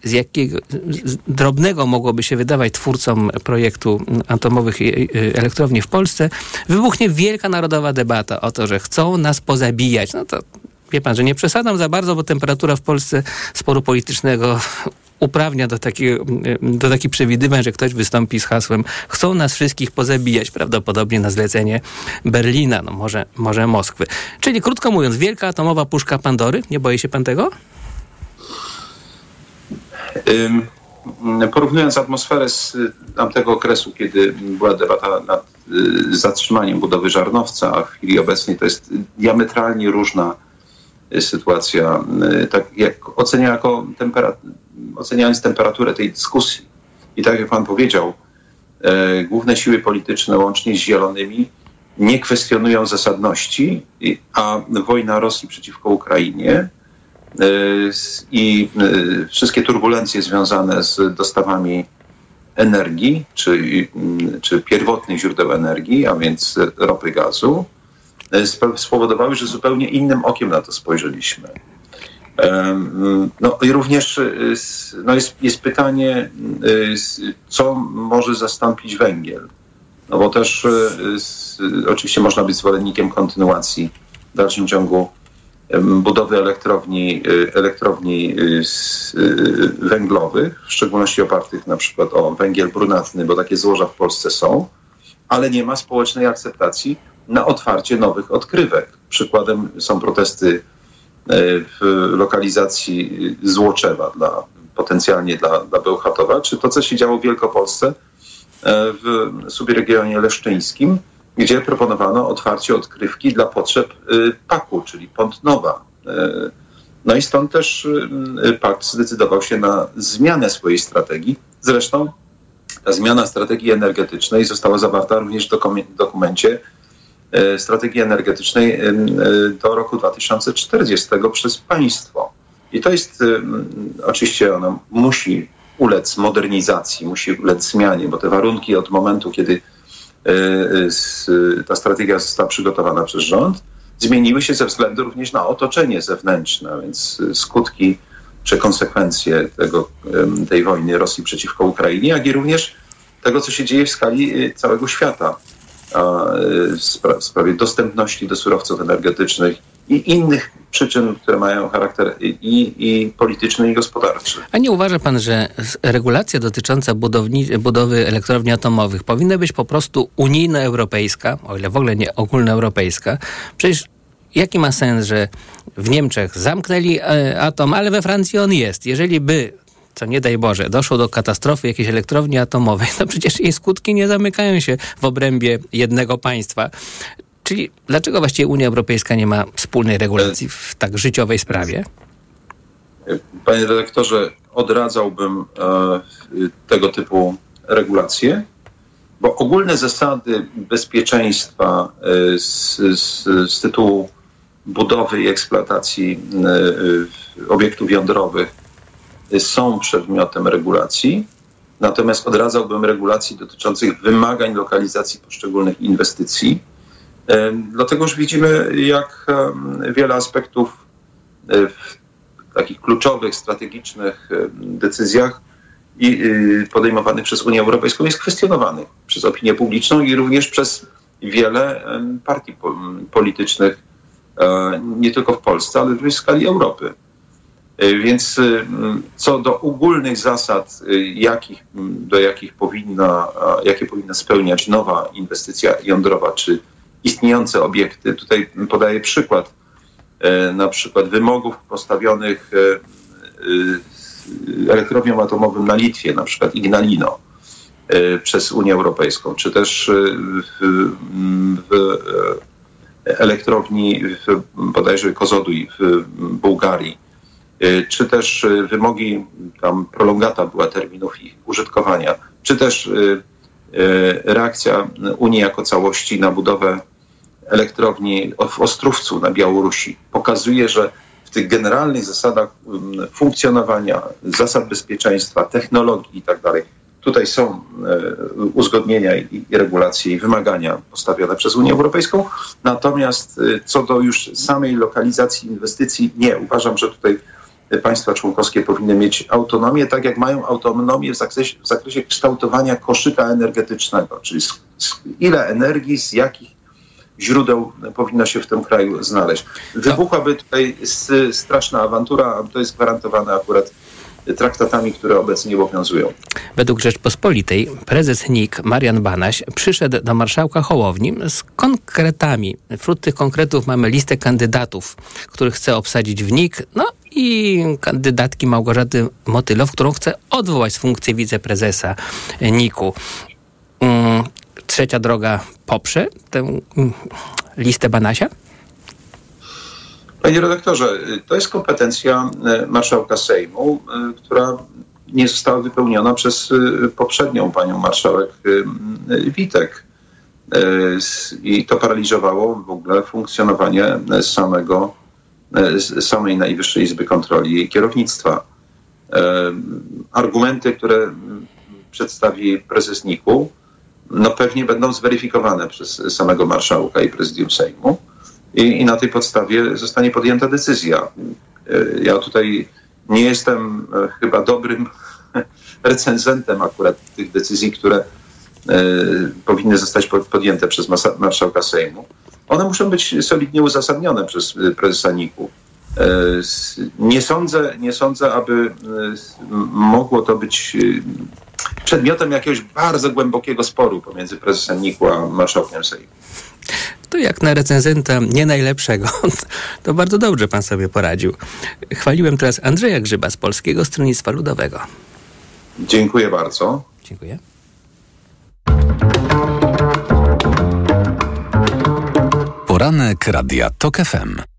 z jakiego z drobnego mogłoby się wydawać twórcom projektu atomowych elektrowni w Polsce, wybuchnie wielka narodowa debata o to, że chcą nas pozabijać. No to wie pan, że nie przesadzam za bardzo, bo temperatura w Polsce sporu politycznego uprawnia do, takiego, do takich przewidywań, że ktoś wystąpi z hasłem chcą nas wszystkich pozabijać, prawdopodobnie na zlecenie Berlina, no może, może Moskwy. Czyli krótko mówiąc, wielka atomowa puszka Pandory. Nie boi się pan tego? Porównując atmosferę z tamtego okresu, kiedy była debata nad y, zatrzymaniem budowy żarnowca, a w chwili obecnej to jest diametralnie różna y, sytuacja. Y, tak jak ocenia jako temperaturę oceniając temperaturę tej dyskusji. I tak jak pan powiedział, e, główne siły polityczne łącznie z zielonymi nie kwestionują zasadności, a wojna Rosji przeciwko Ukrainie e, i e, wszystkie turbulencje związane z dostawami energii, czy, czy pierwotnych źródeł energii, a więc ropy gazu, spowodowały, że zupełnie innym okiem na to spojrzeliśmy. No i również y, no jest, jest pytanie, y, co może zastąpić węgiel. No bo też y, oczywiście można być zwolennikiem kontynuacji w dalszym ciągu budowy elektrowni, elektrowni węglowych, w szczególności opartych na przykład o węgiel brunatny, bo takie złoża w Polsce są, ale nie ma społecznej akceptacji na otwarcie nowych odkrywek. Przykładem są protesty w lokalizacji Złoczewa dla, potencjalnie dla, dla Bełchatowa, czy to, co się działo w Wielkopolsce e, w subregionie leszczyńskim, gdzie proponowano otwarcie odkrywki dla potrzeb e, PAK-u, czyli Pątnowa. No i stąd też PAK zdecydował się na zmianę swojej strategii. Zresztą ta zmiana strategii energetycznej została zawarta również w dokumencie E, strategii energetycznej e, do roku 2040 przez państwo. I to jest, oczywiście ona musi ulec modernizacji, musi ulec zmianie, bo te warunki od momentu, kiedy e, ta strategia została przygotowana przez rząd, zmieniły się ze względu również na otoczenie zewnętrzne, więc skutki czy konsekwencje tego, tej wojny Rosji przeciwko Ukrainie, jak i również tego, co się dzieje w skali całego świata w sprawie dostępności do surowców energetycznych i innych przyczyn, które mają charakter i, i polityczny, i gospodarczy. A nie uważa pan, że regulacja dotycząca budowni, budowy elektrowni atomowych powinna być po prostu unijno-europejska, o ile w ogóle nie ogólnoeuropejska? Przecież jaki ma sens, że w Niemczech zamknęli e, atom, ale we Francji on jest. Jeżeli by co nie daj Boże, doszło do katastrofy jakiejś elektrowni atomowej, (laughs) no przecież jej skutki nie zamykają się w obrębie jednego państwa. Czyli dlaczego właściwie Unia Europejska nie ma wspólnej regulacji w tak życiowej sprawie? Panie redaktorze, odradzałbym e, tego typu regulacje, bo ogólne zasady bezpieczeństwa e, z, z, z tytułu budowy i eksploatacji e, obiektów jądrowych są przedmiotem regulacji. Natomiast odradzałbym regulacji dotyczących wymagań lokalizacji poszczególnych inwestycji, dlatego że widzimy, jak wiele aspektów e, w takich kluczowych, strategicznych decyzjach y, podejmowanych przez Unię Europejską jest kwestionowanych przez opinię publiczną i również przez wiele partii politycznych, e, nie tylko w Polsce, ale również w skali Europy. E, więc y, co do ogólnych zasad, y, jakich, do jakich powinna, jakie powinna spełniać nowa inwestycja jądrowa, czy istniejące obiekty, tutaj podaję przykład, e, na przykład wymogów postawionych e, elektrowniom atomowym na Litwie, na przykład Ignalino, przez Unię Europejską, czy też w, w elektrowni w, bodajże Kozoduj w Bułgarii czy też y, wymogi, tam prolongata była terminów ich użytkowania, czy też y, reakcja Unii jako całości na budowę elektrowni w Ostrówcu na Białorusi pokazuje, że w tych generalnych zasadach funkcjonowania, zasad bezpieczeństwa, technologii itd. Tak tutaj są uzgodnienia i regulacje i wymagania postawione przez Unię Europejską. Natomiast co do już samej lokalizacji inwestycji, nie. Uważam, że tutaj państwa członkowskie powinny mieć autonomię, tak jak mają autonomię w zakresie, w zakresie kształtowania koszyka energetycznego, czyli z, z ile energii, z jakich źródeł powinno się w tym kraju znaleźć. Wybuchłaby tutaj straszna awantura, to jest gwarantowane akurat traktatami, które obecnie obowiązują. Według Rzeczpospolitej prezes NIK Marian Banaś przyszedł do marszałka Hołowni z konkretami. Wśród tych konkretów mamy listę kandydatów, których chce obsadzić w NIK, no i kandydatki Małgorzaty Motylow, którą chce odwołać z funkcji wiceprezesa NIK-u. Mm, trzecia droga poprze tę mm, listę Banasia? Panie redaktorze, to jest kompetencja e, marszałka Sejmu, e, która nie została wypełniona przez poprzednią panią marszałek Witek. I to paraliżowało w ogóle funkcjonowanie samego, samej Najwyższej Izby Kontroli i kierownictwa. Argumenty, które przedstawi prezes NIK-u, no pewnie będą zweryfikowane przez samego marszałka i prezydium Sejmu i, i na tej podstawie zostanie podjęta decyzja. E, ja tutaj nie jestem e, chyba dobrym (laughs) recenzentem akurat tych decyzji, które e, powinny zostać podjęte przez marszałka Sejmu. One muszą być solidnie uzasadnione przez prezesa NIK-u. Nie sądzę, nie sądzę, aby mogło to być przedmiotem jakiegoś bardzo głębokiego sporu pomiędzy prezesem NIK-u a marszałkiem Sejmu. To jak na recenzenta nie najlepszego. (laughs) To bardzo dobrze pan sobie poradził. Chwaliłem teraz Andrzeja Grzyba z Polskiego Stronnictwa Ludowego. Dziękuję bardzo. Dziękuję. Poranek Radia TOK FM.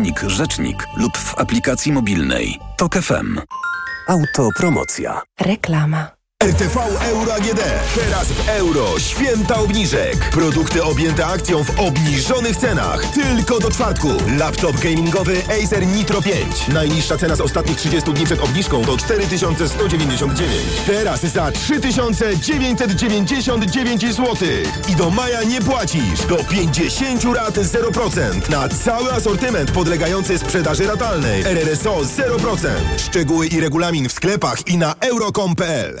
ukośnik rzecznik lub w aplikacji mobilnej. TOK FM. Autopromocja. Reklama. RTV Euro AGD. Teraz w euro. Święta obniżek. Produkty objęte akcją w obniżonych cenach. Tylko do czwartku. Laptop gamingowy Acer Nitro 5. Najniższa cena z ostatnich 30 dni przed obniżką to 4199. Teraz za 3999 zł. I do maja nie płacisz. Do 50 rat 0%. Na cały asortyment podlegający sprzedaży ratalnej. RRSO 0%. Szczegóły i regulamin w sklepach i na euro.com.pl.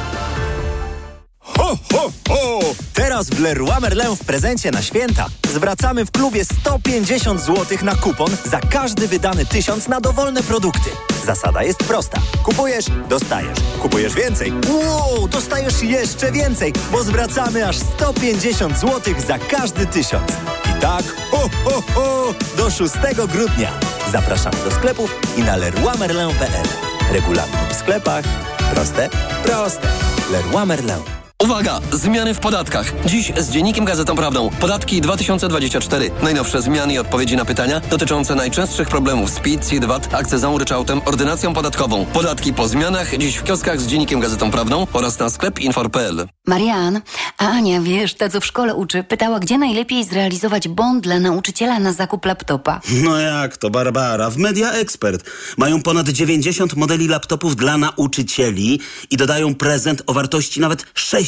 Teraz w Leroy Merlin w prezencie na święta zwracamy w klubie 150 zł na kupon za każdy wydany tysiąc na dowolne produkty. Zasada jest prosta. Kupujesz, dostajesz. Kupujesz więcej. Wow, dostajesz jeszcze więcej, bo zwracamy aż 150 zł za każdy tysiąc. I tak, ho, ho, ho, do 6 grudnia. Zapraszamy do sklepów i na leroymerlin.pl. Regulamin w sklepach. Proste? Proste. Leroy Merlin. Uwaga! Zmiany w podatkach. Dziś z Dziennikiem Gazetą Prawdą. Podatki 2024. Najnowsze zmiany i odpowiedzi na pytania dotyczące najczęstszych problemów z PIT, CIT, VAT, akcyzą, ryczałtem, ordynacją podatkową. Podatki po zmianach dziś w kioskach z Dziennikiem Gazetą Prawdą oraz na sklep infor.pl. Marian, a Ania, wiesz, ta co w szkole uczy, pytała, gdzie najlepiej zrealizować bond dla nauczyciela na zakup laptopa. No jak to, Barbara? W Media Expert mają ponad 90 modeli laptopów dla nauczycieli i dodają prezent o wartości nawet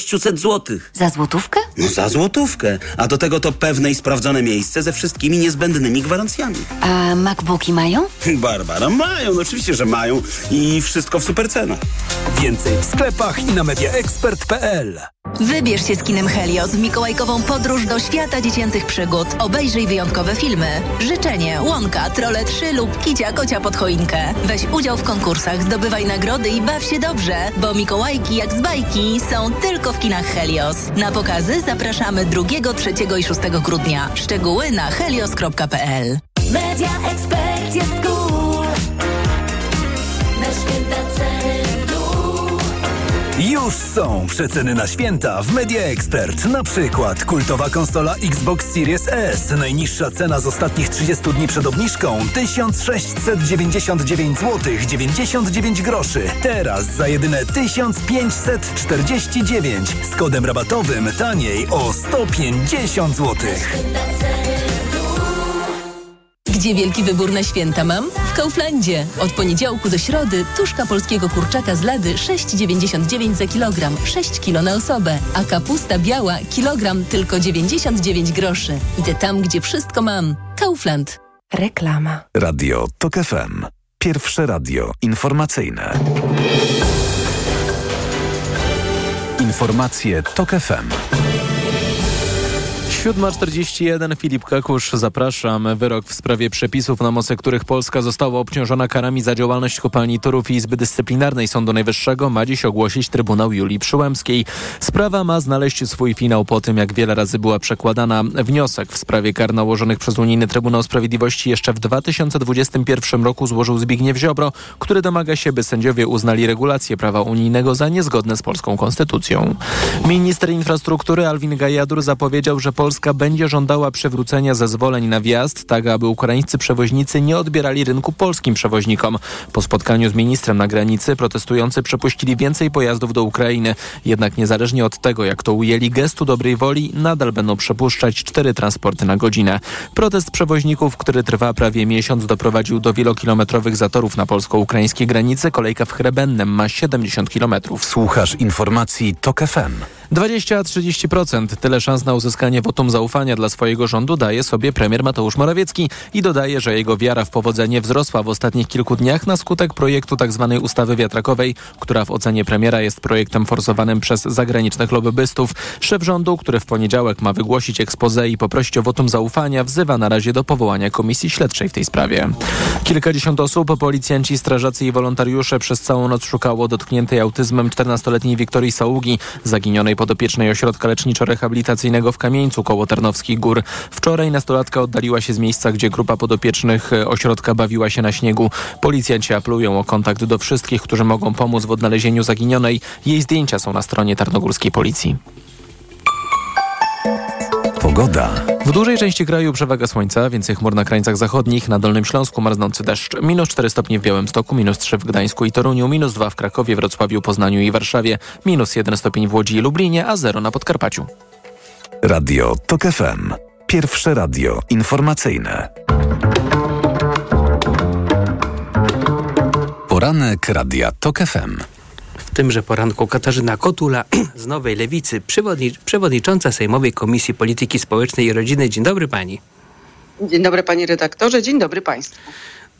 600 zł. Za złotówkę? No za złotówkę. A do tego to pewne i sprawdzone miejsce ze wszystkimi niezbędnymi gwarancjami. A MacBooki mają? (laughs) Barbara, mają, no oczywiście, że mają i wszystko w super cenach. Więcej w sklepach i na mediaexpert.pl. Wybierz się z kinem Helios w mikołajkową podróż do świata dziecięcych przygód. Obejrzyj wyjątkowe filmy. Życzenie, Łąka, Trole 3 lub Kicia Kocia pod choinkę. Weź udział w konkursach, zdobywaj nagrody i baw się dobrze, bo Mikołajki jak z bajki są tylko w kinach Helios. Na pokazy zapraszamy 2, 3 i 6 grudnia. Szczegóły na helios.pl Media Expert jest cool. Już są przeceny na święta w Media Expert. Na przykład kultowa konsola Xbox Series S. Najniższa cena z ostatnich 30 dni przed obniżką 1699 zł 99 groszy. Teraz za jedyne 1549 z kodem rabatowym taniej o 150 zł. Gdzie wielki wybór na święta mam? W Kauflandzie. Od poniedziałku do środy tuszka polskiego kurczaka z lady 6,99 za kilogram, 6 kilo na osobę, a kapusta biała kilogram tylko 99 groszy. Idę tam, gdzie wszystko mam. Kaufland. Reklama. Radio TOK FM. Pierwsze radio informacyjne. Informacje TOK FM. 7.41 Filip Kakusz, zapraszam. Wyrok w sprawie przepisów, na mocy których Polska została obciążona karami za działalność kopalni Turów i Izby Dyscyplinarnej Sądu Najwyższego ma dziś ogłosić Trybunał Julii Przyłębskiej. Sprawa ma znaleźć swój finał po tym, jak wiele razy była przekładana. Wniosek w sprawie kar nałożonych przez Unijny Trybunał Sprawiedliwości jeszcze w 2021 roku złożył Zbigniew Ziobro, który domaga się, by sędziowie uznali regulacje prawa unijnego za niezgodne z polską konstytucją. Minister infrastruktury Alwin Gajadur zapowiedział, że Polska będzie żądała przywrócenia zezwoleń na wjazd, tak aby ukraińscy przewoźnicy nie odbierali rynku polskim przewoźnikom. Po spotkaniu z ministrem na granicy protestujący przepuścili więcej pojazdów do Ukrainy. Jednak niezależnie od tego, jak to ujęli gestu dobrej woli, nadal będą przepuszczać cztery transporty na godzinę. Protest przewoźników, który trwa prawie miesiąc, doprowadził do wielokilometrowych zatorów na polsko-ukraińskiej granicy. Kolejka w Chrebennem ma 70 kilometrów. Słuchasz informacji TOK FM. 20-30% tyle szans na uzyskanie wotum wotum zaufania dla swojego rządu daje sobie premier Mateusz Morawiecki i dodaje, że jego wiara w powodzenie wzrosła w ostatnich kilku dniach na skutek projektu tzw. Tak ustawy wiatrakowej, która w ocenie premiera jest projektem forsowanym przez zagranicznych lobbystów. Szef rządu, który w poniedziałek ma wygłosić expose i poprosić o wotum zaufania, wzywa na razie do powołania komisji śledczej w tej sprawie. Kilkadziesiąt osób, policjanci, strażacy i wolontariusze przez całą noc szukało dotkniętej autyzmem 14-letniej Wiktorii Saługi, zaginionej podopiecznej ośrodka leczniczo-rehabilitacyjnego w Kamieńcu koło Tarnowskich Gór. Wczoraj nastolatka oddaliła się z miejsca, gdzie grupa podopiecznych ośrodka bawiła się na śniegu. Policjanci apelują o kontakt do wszystkich, którzy mogą pomóc w odnalezieniu zaginionej. Jej zdjęcia są na stronie Tarnogórskiej Policji. Pogoda. W dużej części kraju przewaga słońca, więcej chmur na krańcach zachodnich, na Dolnym Śląsku marznący deszcz. Minus 4 stopnie w Białymstoku, minus 3 w Gdańsku i Toruniu, minus 2 w Krakowie, Wrocławiu, Poznaniu i Warszawie, minus 1 stopień w Łodzi i Lublinie, a 0 na Podkarpaciu. Radio TOK FM. Pierwsze radio informacyjne. Poranek Radia TOK FM. W tymże poranku Katarzyna Kotula (clears throat) z Nowej Lewicy, przewodni przewodnicząca Sejmowej Komisji Polityki Społecznej i Rodziny. Dzień dobry pani. Dzień dobry panie redaktorze, dzień dobry państwu.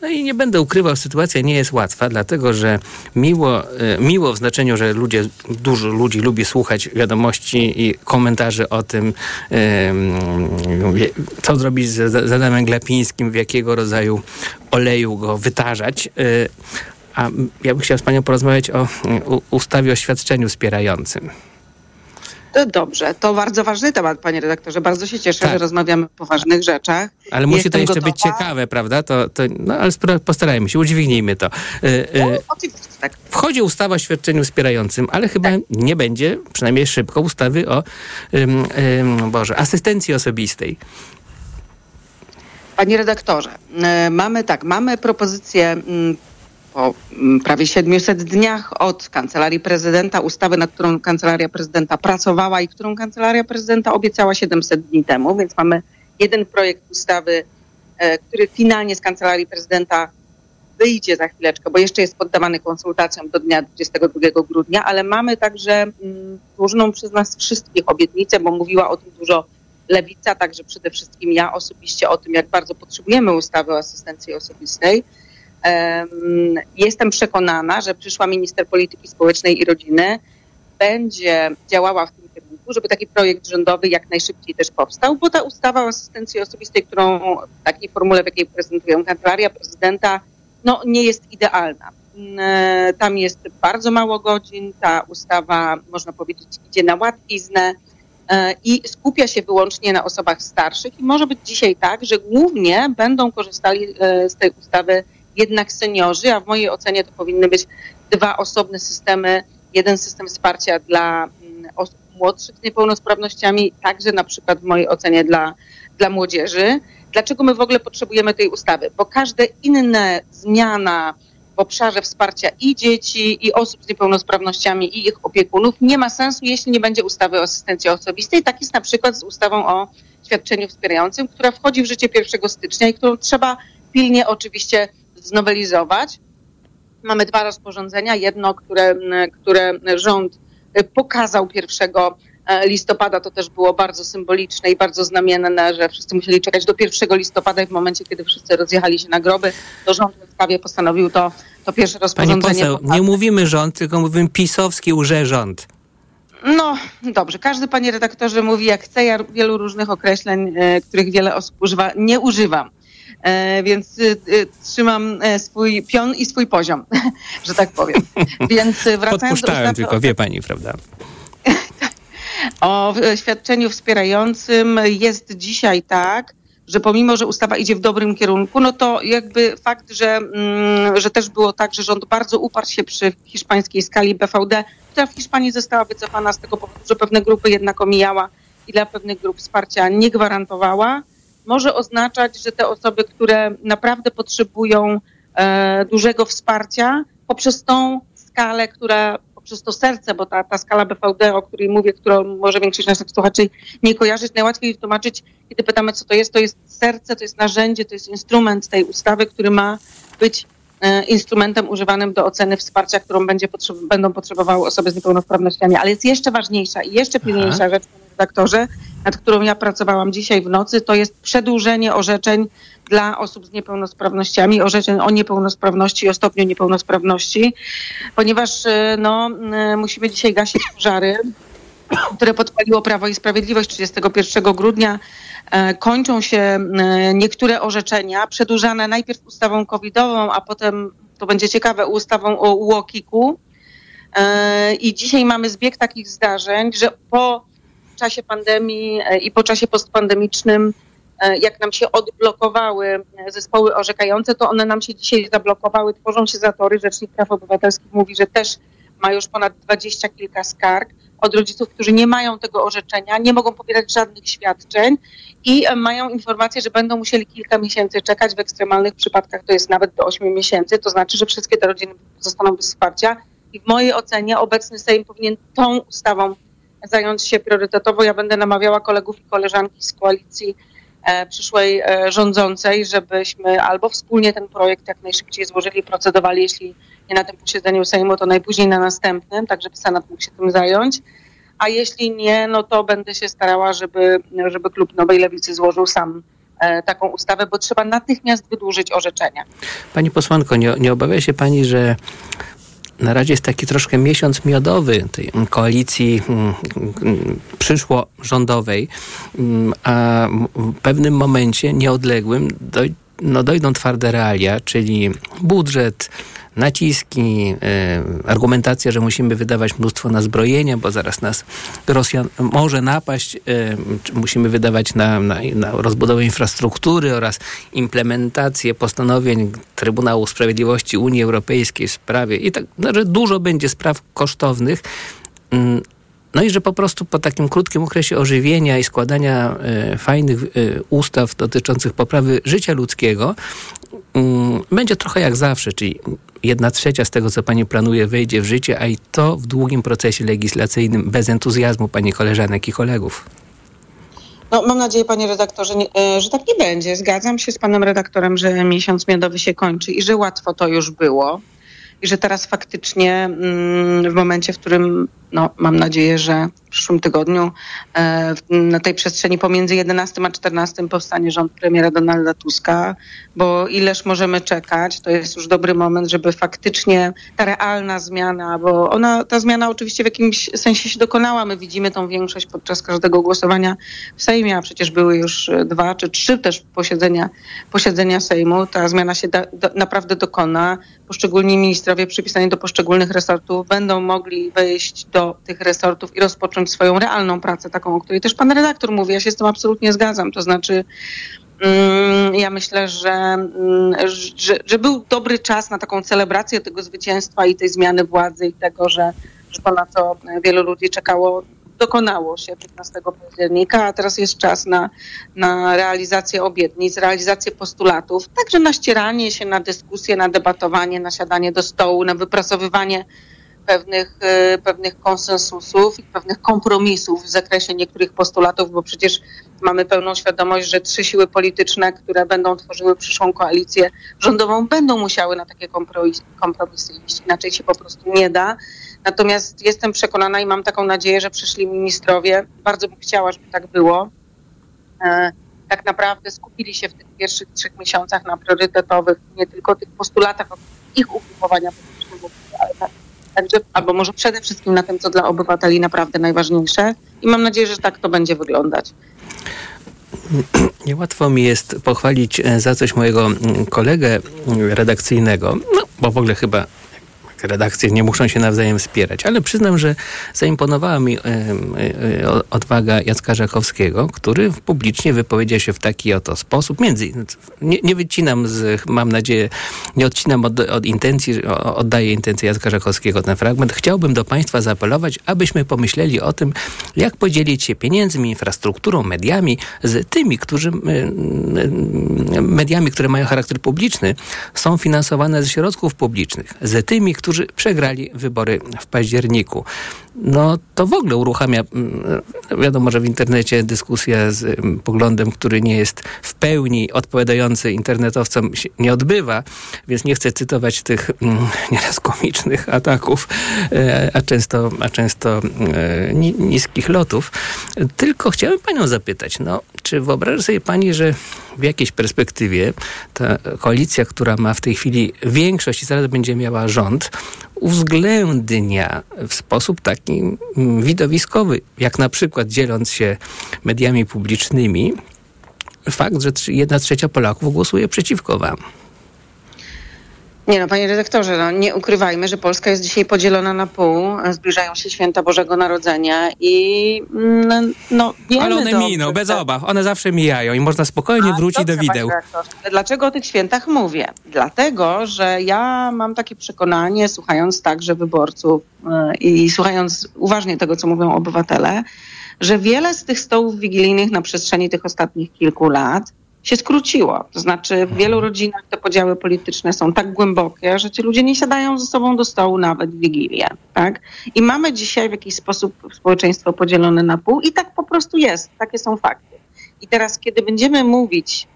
No i nie będę ukrywał, sytuacja nie jest łatwa, dlatego że miło, e, miło w znaczeniu, że ludzie, dużo ludzi lubi słuchać wiadomości i komentarzy o tym, co zrobić z, Adamem Glapińskim, w jakiego rodzaju oleju go wytarzać. E, a ja bym chciał z panią porozmawiać o ustawie o świadczeniu wspierającym. To dobrze, to bardzo ważny temat, panie redaktorze. Bardzo się cieszę, tak. że rozmawiamy o poważnych rzeczach. Ale musi to jeszcze gotowa. być ciekawe, prawda? To, to, no ale postarajmy się, udźwignijmy to. No, oczywiście, tak. Wchodzi ustawa o świadczeniu wspierającym, ale chyba tak. nie będzie, przynajmniej szybko, ustawy o Boże, asystencji osobistej. Panie redaktorze, mamy tak, mamy propozycję po mm, prawie 700 dniach od Kancelarii Prezydenta, ustawy, nad którą Kancelaria Prezydenta pracowała i którą Kancelaria Prezydenta obiecała 700 dni temu, więc mamy jeden projekt ustawy, e, który finalnie z Kancelarii Prezydenta wyjdzie za chwileczkę, bo jeszcze jest poddawany konsultacjom do dnia 22 grudnia, ale mamy także mm, złożoną przez nas wszystkich obietnicę, bo mówiła o tym dużo Lewica, także przede wszystkim ja osobiście o tym, jak bardzo potrzebujemy ustawy o asystencji osobistej. Jestem przekonana, że przyszła minister polityki społecznej i rodziny będzie działała w tym kierunku, żeby taki projekt rządowy jak najszybciej też powstał, bo ta ustawa o asystencji osobistej, którą w takiej formule, w jakiej prezentują kancelaria prezydenta, no nie jest idealna. Tam jest bardzo mało godzin, ta ustawa, można powiedzieć, idzie na łatwiznę e, i skupia się wyłącznie na osobach starszych i może być dzisiaj tak, że głównie będą korzystali e, z tej ustawy jednak seniorzy, a w mojej ocenie to powinny być dwa osobne systemy. Jeden system wsparcia dla mm, osób młodszych z niepełnosprawnościami, także na przykład w mojej ocenie dla, dla młodzieży. Dlaczego my w ogóle potrzebujemy tej ustawy? Bo każde inne zmiana w obszarze wsparcia i dzieci, i osób z niepełnosprawnościami, i ich opiekunów nie ma sensu, jeśli nie będzie ustawy o asystencji osobistej. Tak jest na przykład z ustawą o świadczeniu wspierającym, która wchodzi w życie 1 stycznia i którą trzeba pilnie oczywiście znowelizować. Mamy dwa rozporządzenia. Jedno, które, które rząd pokazał 1 e, listopada, to też było bardzo symboliczne i bardzo znamienne, że wszyscy musieli czekać do 1 listopada i w momencie, kiedy wszyscy rozjechali się na groby, to rząd w sprawie postanowił to, to pierwsze rozporządzenie. Pani poseł, nie mówimy rząd, tylko mówimy pisowski urze-rząd. No dobrze, każdy panie redaktorze mówi jak chce, ja wielu różnych określeń, e, których wiele osób używa, nie używam. E, więc y, y, trzymam e, swój pion i swój poziom, (laughs) że tak powiem. Więc wracając Podpuszczałem do tylko, wie pani, prawda? (laughs) o świadczeniu wspierającym jest dzisiaj tak, że pomimo, że ustawa idzie w dobrym kierunku, no to jakby fakt, że, mm, że też było tak, że rząd bardzo uparł się przy hiszpańskiej skali BVD, która w Hiszpanii została wycofana z tego powodu, że pewne grupy jednak omijała i dla pewnych grup wsparcia nie gwarantowała może oznaczać, że te osoby, które naprawdę potrzebują e, dużego wsparcia, poprzez tą skalę, która poprzez to serce, bo ta, ta skala BVD, o której mówię, którą może większość naszych słuchaczy nie kojarzyć, najłatwiej wytłumaczyć, kiedy pytamy, co to jest. To jest serce, to jest narzędzie, to jest instrument tej ustawy, który ma być e, instrumentem używanym do oceny wsparcia, którą będzie potrzeb będą potrzebowały osoby z niepełnosprawnościami. Ale jest jeszcze ważniejsza i jeszcze pilniejsza Aha. rzecz, redaktorze, nad którą ja pracowałam dzisiaj w nocy, to jest przedłużenie orzeczeń dla osób z niepełnosprawnościami, orzeczeń o niepełnosprawności o stopniu niepełnosprawności, ponieważ e, no, e, musimy dzisiaj gasić pożary, które podpaliło Prawo i Sprawiedliwość 31 grudnia. E, Kończą się e, niektóre orzeczenia, przedłużane najpierw ustawą covidową, a potem, to będzie ciekawe, ustawą o UOKiK-u. E, I dzisiaj mamy zbieg takich zdarzeń, że po czasie pandemii e, i po czasie postpandemicznym, e, jak nam się odblokowały e, zespoły orzekające, to one nam się dzisiaj zablokowały, tworzą się zatory. Rzecznik Praw Obywatelskich mówi, że też ma już ponad dwadzieścia kilka skarg od rodziców, którzy nie mają tego orzeczenia, nie mogą pobierać żadnych świadczeń i mają informację, że będą musieli kilka miesięcy czekać. W ekstremalnych przypadkach to jest nawet do 8 miesięcy. To znaczy, że wszystkie te rodziny zostaną bez wsparcia. I w mojej ocenie obecny Sejm powinien tą ustawą zająć się priorytetowo. Ja będę namawiała kolegów i koleżanki z koalicji e, przyszłej e, rządzącej, żebyśmy albo wspólnie ten projekt jak najszybciej złożyli i procedowali, jeśli nie na tym posiedzeniu Sejmu, to najpóźniej na następnym, tak żeby Senat mógł się tym zająć. A jeśli nie, no to będę się starała, żeby, żeby Klub Nowej Lewicy złożył sam e, taką ustawę, bo trzeba natychmiast wydłużyć orzeczenia. Pani posłanko, nie, nie obawia się pani, że na razie jest taki troszkę miesiąc miodowy tej koalicji mm, mm, przyszło rządowej, mm, a w pewnym momencie nieodległym doj, no dojdą twarde realia, czyli budżet, naciski, y, argumentacja, że musimy wydawać mnóstwo na zbrojenia, bo zaraz nas Rosja może napaść, y, musimy wydawać na, na, na rozbudowę infrastruktury oraz implementację postanowień Trybunału Sprawiedliwości Unii Europejskiej w sprawie i tak, że dużo będzie spraw kosztownych. Mm, no i że po prostu po takim krótkim okresie ożywienia i składania e, fajnych e, ustaw dotyczących poprawy życia ludzkiego mm, będzie trochę jak zawsze, czyli jedna trzecia z tego, co pani planuje, wejdzie w życie, a i to w długim procesie legislacyjnym bez entuzjazmu pani koleżanek i kolegów. No, mam nadzieję, panie redaktorze, e, że tak nie będzie. Zgadzam się z panem redaktorem, że miesiąc miodowy się kończy i że łatwo to już było. I że teraz faktycznie mm, w momencie, w którym no, mam nadzieję, że przyszłym tygodniu e, na tej przestrzeni pomiędzy 11 a 14 powstanie rząd premiera Donalda Tuska, bo ileż możemy czekać, to jest już dobry moment, żeby faktycznie ta realna zmiana, bo ona, ta zmiana oczywiście w jakimś sensie się dokonała. My widzimy tą większość podczas każdego głosowania w Sejmie, a przecież były już e, dwa czy trzy też posiedzenia, posiedzenia Sejmu. Ta zmiana się da, do, naprawdę dokona. Poszczególni ministrowie przypisani do poszczególnych resortów będą mogli wejść do tych resortów i rozpocząć swoją realną pracę, taką, o której też pan redaktor mówi. Ja się z tym absolutnie zgadzam. To znaczy, mm, ja myślę, że, mm, że, że był dobry czas na taką celebrację tego zwycięstwa i tej zmiany władzy i tego, że, że to, na co wielu ludzi czekało, dokonało się 15 października, a teraz jest czas na, na realizację obietnic, realizację postulatów, także na ścieranie się, na dyskusję, na debatowanie, na siadanie do stołu, na wypracowywanie pewnych, e, pewnych konsensusów i pewnych kompromisów w zakresie niektórych postulatów, bo przecież mamy pełną świadomość, że trzy siły polityczne, które będą tworzyły przyszłą koalicję rządową, będą musiały na takie kompromis- kompromisy iść. Inaczej się po prostu nie da. Natomiast jestem przekonana i mam taką nadzieję, że przyszli ministrowie, bardzo bym chciała, żeby tak było, e, tak naprawdę skupili się w tych pierwszych trzech miesiącach na priorytetowych, nie tylko tych postulatach ich ugrupowania politycznego, ale tak, także, albo może przede wszystkim na tym, co dla obywateli naprawdę najważniejsze. I mam nadzieję, że tak to będzie wyglądać. Niełatwo mi jest pochwalić e, za coś mojego mm, kolegę mm, redakcyjnego, no bo w ogóle chyba redakcje nie muszą się nawzajem wspierać, ale przyznam, że zaimponowała mi odwaga Jacka Żakowskiego, który publicznie wypowiedział się w taki oto sposób, między nie, nie wycinam z, mam nadzieję, nie odcinam od, od intencji, oddaję intencję Jacka Żakowskiego ten fragment. Chciałbym do Państwa zaapelować, abyśmy pomyśleli o tym, jak podzielić się pieniędzmi, infrastrukturą, mediami z tymi, którzy mediami, które mają charakter publiczny, są finansowane ze środków publicznych, z tymi, którzy przegrali wybory w październiku. No to w ogóle uruchamia, mm, wiadomo, że w internecie dyskusja z mm, poglądem, który nie jest w pełni odpowiadający internetowcom się nie odbywa, więc nie chcę cytować tych mm, (laughs) nieraz komicznych ataków, e, a często, a często e, ni- niskich lotów. Tylko chciałem panią zapytać, no, czy wyobraża sobie pani, że w jakiejś perspektywie ta koalicja, która ma w tej chwili większość i zaraz będzie miała rząd, uwzględnia w sposób taki mm, widowiskowy, jak na przykład dzieląc się mediami publicznymi, fakt, że jedna trzecia Polaków głosuje przeciwko wam. Nie no, panie redaktorze, no, nie ukrywajmy, że Polska jest dzisiaj podzielona na pół. Zbliżają się święta Bożego Narodzenia i mm, no wiemy Ale one dobrze, miną, bez obaw. One zawsze mijają i można spokojnie A, wrócić dobrze, do wideł. Dlaczego o tych świętach mówię? Dlatego, że ja mam takie przekonanie, słuchając także wyborców e, i słuchając uważnie tego, co mówią obywatele, że wiele z tych stołów wigilijnych na przestrzeni tych ostatnich kilku lat się skróciło. To znaczy w wielu rodzinach te podziały polityczne są tak głębokie, że ci ludzie nie siadają ze sobą do stołu nawet w Wigilię. Tak? I mamy dzisiaj w jakiś sposób społeczeństwo podzielone na pół i tak po prostu jest. Takie są fakty. I teraz, kiedy będziemy mówić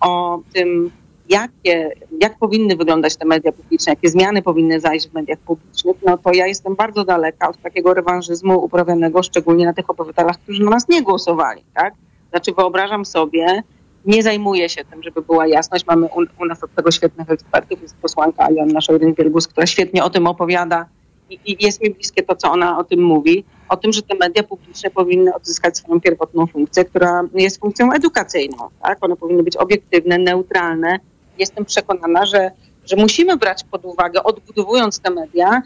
o tym, jakie, jak powinny wyglądać te media publiczne, jakie zmiany powinny zajść w mediach publicznych, no to ja jestem bardzo daleka od takiego rewanżyzmu uprawianego szczególnie na tych obywatelach, którzy na nas nie głosowali. Tak? Znaczy wyobrażam sobie, nie zajmuję się tym, żeby była jasność. Mamy u, u nas od tego świetnych ekspertów. Jest posłanka Joanna Szojryn-Wielgus, która świetnie o tym opowiada i, i jest mi bliskie to, co ona o tym mówi. O tym, że te media publiczne powinny odzyskać swoją pierwotną funkcję, która jest funkcją edukacyjną. Tak? One powinny być obiektywne, neutralne. Jestem przekonana, że, że musimy brać pod uwagę, odbudowując te media,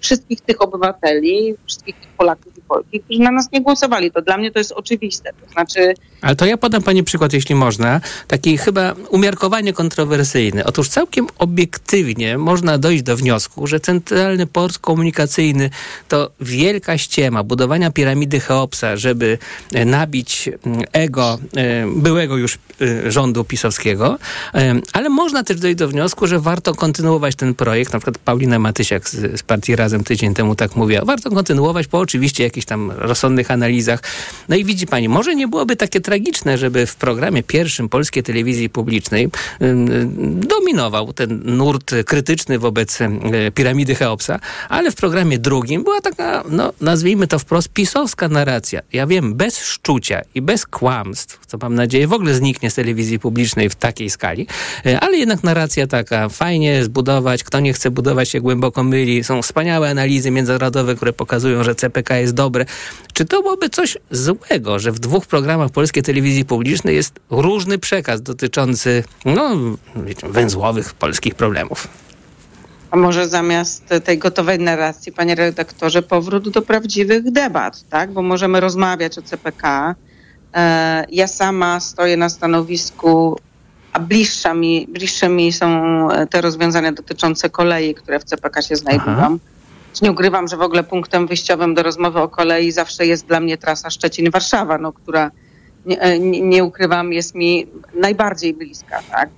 wszystkich tych obywateli, wszystkich tych Polaków i Polki, którzy na nas nie głosowali. To dla mnie to jest oczywiste. To znaczy, Ale to ja podam pani przykład, jeśli można, taki chyba umiarkowanie kontrowersyjny. Otóż całkiem obiektywnie można dojść do wniosku, że centralny port komunikacyjny to wielka ściema budowania piramidy Cheopsa, żeby e, nabić mm, ego e, byłego już e, rządu pisowskiego, ale można też dojść do wniosku, że warto kontynuować ten projekt. Na przykład Paulina Matysiak z, z partii Razem tydzień temu tak mówiła. Warto kontynuować po oczywiście jakichś tam rozsądnych analizach. No i widzi pani, może nie byłoby takie tragiczne, żeby w programie pierwszym polskiej telewizji publicznej ym, dominował ten nurt krytyczny wobec y, piramidy Cheopsa, ale w programie drugim była taka, no nazwijmy to wprost, pisowska narracja. Ja wiem, bez szczucia i bez kłamstw, co mam nadzieję w ogóle zniknie z telewizji publicznej w takiej skali, y, ale jednak narracja taka, fajnie zbudować, kto nie chce budować się głęboko myli, są wspaniałe analizy międzynarodowe, które pokazują, że CPK jest dobre. Czy to byłoby coś złego, że w dwóch programach polskiej telewizji publicznej jest różny przekaz dotyczący, no, węzłowych polskich problemów? A może zamiast tej gotowej narracji, panie redaktorze, powrót do prawdziwych debat, tak? Bo możemy rozmawiać o CPK. E, ja sama stoję na stanowisku, a bliższa mi, bliższe mi są e, te rozwiązania dotyczące kolei, które w CPK się znajdują. Nie ukrywam, że w ogóle punktem wyjściowym do rozmowy o kolei zawsze jest dla mnie trasa Szczecin-Warszawa, no, która nie, e, nie, nie ukrywam, jest mi najbardziej bliska, tak?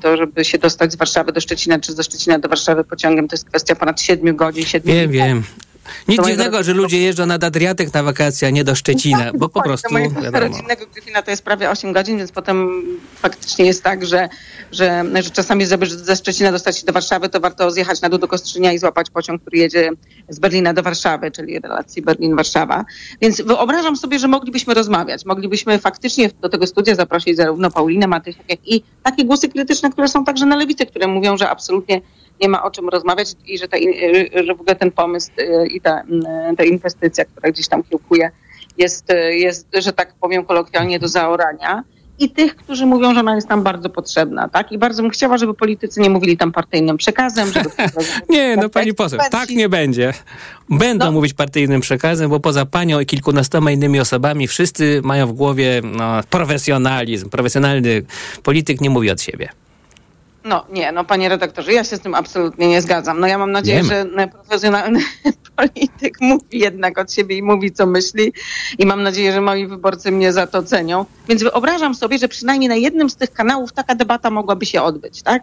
To, żeby się dostać z Warszawy do Szczecina, czy ze Szczecina do Warszawy pociągiem, to jest kwestia ponad 7 godzin, 7 Wiem, wiem. Nic dziwnego, że ludzie jeżdżą nad Adriatyk na wakacje, a nie do Szczecina, bo po prostu, Do mojego rodzinnego Gryfina to jest prawie 8 godzin, więc potem faktycznie jest tak, że, że, że czasami, żeby ze Szczecina dostać się do Warszawy, to warto zjechać na dół do Kostrzynia i złapać pociąg, który jedzie z Berlina do Warszawy, czyli relacji Berlin-Warszawa. Więc wyobrażam sobie, że moglibyśmy rozmawiać. Moglibyśmy faktycznie do tego studia zaprosić zarówno Paulinę Matysiak, jak i takie głosy krytyczne, które są także na lewicy, które mówią, że absolutnie nie ma o czym rozmawiać i że, ta, że w ogóle ten pomysł y, i ta, y, ta inwestycja, która gdzieś tam kiełkuje, jest, y, jest, że tak powiem kolokwialnie, do zaorania. I tych, którzy mówią, że ona jest tam bardzo potrzebna, tak? I bardzo bym chciała, żeby politycy nie mówili tam partyjnym przekazem, żeby... (laughs) Nie, no pani poseł, tak nie będzie. Będą mówić partyjnym przekazem, bo poza panią i kilkunastoma innymi osobami wszyscy mają w głowie no, profesjonalizm. Profesjonalny polityk nie mówi od siebie. No nie, no panie redaktorze, ja się z tym absolutnie nie zgadzam. No ja mam nadzieję, że profesjonalny (laughs) polityk mówi jednak od siebie i mówi, co myśli i mam nadzieję, że moi wyborcy mnie za to cenią. Więc wyobrażam sobie, że przynajmniej na jednym z tych kanałów taka debata mogłaby się odbyć, tak?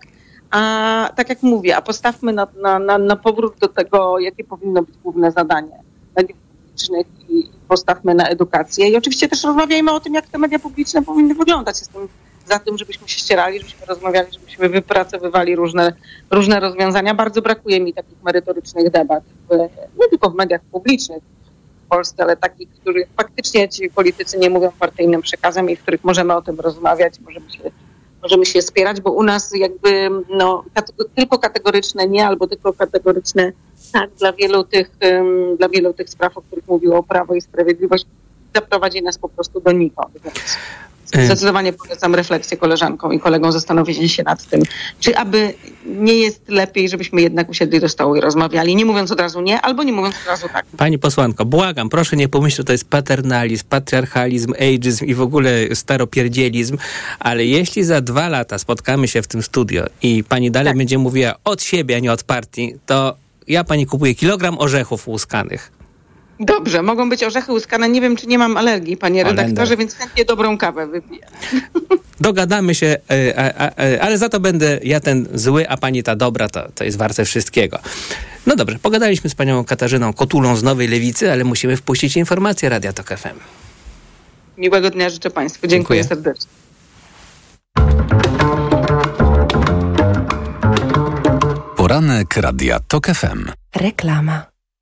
A tak jak mówię, a postawmy na, na, na, na powrót do tego, jakie powinno być główne zadanie mediów publicznych i postawmy na edukację. I oczywiście też rozmawiajmy o tym, jak te media publiczne powinny wyglądać. Jestem za tym, żebyśmy się ścierali, żebyśmy rozmawiali, żebyśmy wypracowywali różne, różne rozwiązania. Bardzo brakuje mi takich merytorycznych debat, nie tylko w mediach publicznych w Polsce, ale takich, których faktycznie ci politycy nie mówią partyjnym przekazem i w których możemy o tym rozmawiać, możemy się, możemy się wspierać, bo u nas jakby no, tylko kategoryczne nie albo tylko kategoryczne tak dla wielu tych, ym, dla wielu tych spraw, o których mówiło Prawo i Sprawiedliwość, zaprowadzi nas po prostu donikąd. Więc Y. Zdecydowanie polecam refleksję koleżankom i kolegom, zastanowienie się nad tym, czy aby nie jest lepiej, żebyśmy jednak usiedli do stołu i rozmawiali, nie mówiąc od razu nie, albo nie mówiąc od razu tak. Pani posłanko, błagam, proszę nie pomyśleć, że to jest paternalizm, patriarchalizm, ageizm i w ogóle staropierdzielizm, ale jeśli za dwa lata spotkamy się w tym studio i pani dalej będzie mówiła od siebie, a nie od partii, to ja pani kupuję kilogram orzechów łuskanych. Dobrze, mogą być orzechy łuskane. Nie wiem, czy nie mam alergii, panie Olender. redaktorze, więc chętnie dobrą kawę wypiję. (laughs) Dogadamy się, e, a, a, ale za to będę ja ten zły, a pani ta dobra, to, to jest warte wszystkiego. No dobrze, pogadaliśmy z panią Katarzyną Kotulą z Nowej Lewicy, ale musimy wpuścić informację Radia Tok FM. Miłego dnia życzę państwu. Dziękuję, serdecznie. Poranek Radia TOK FM. Reklama.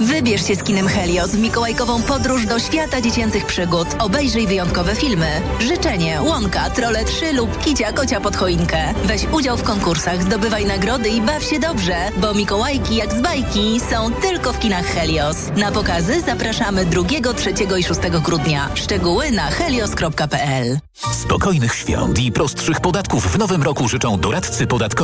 Wybierz się z kinem Helios w mikołajkową podróż do świata dziecięcych przygód. Obejrzyj wyjątkowe filmy. Życzenie, Łąka, Trole 3 lub Kicia Kocia pod choinkę. Weź udział w konkursach, zdobywaj nagrody i baw się dobrze, bo Mikołajki jak z bajki są tylko w kinach Helios. Na pokazy zapraszamy 2, 3 i 6 grudnia. Szczegóły na helios.pl Spokojnych świąt i prostszych podatków w nowym roku życzą doradcy podatkowi.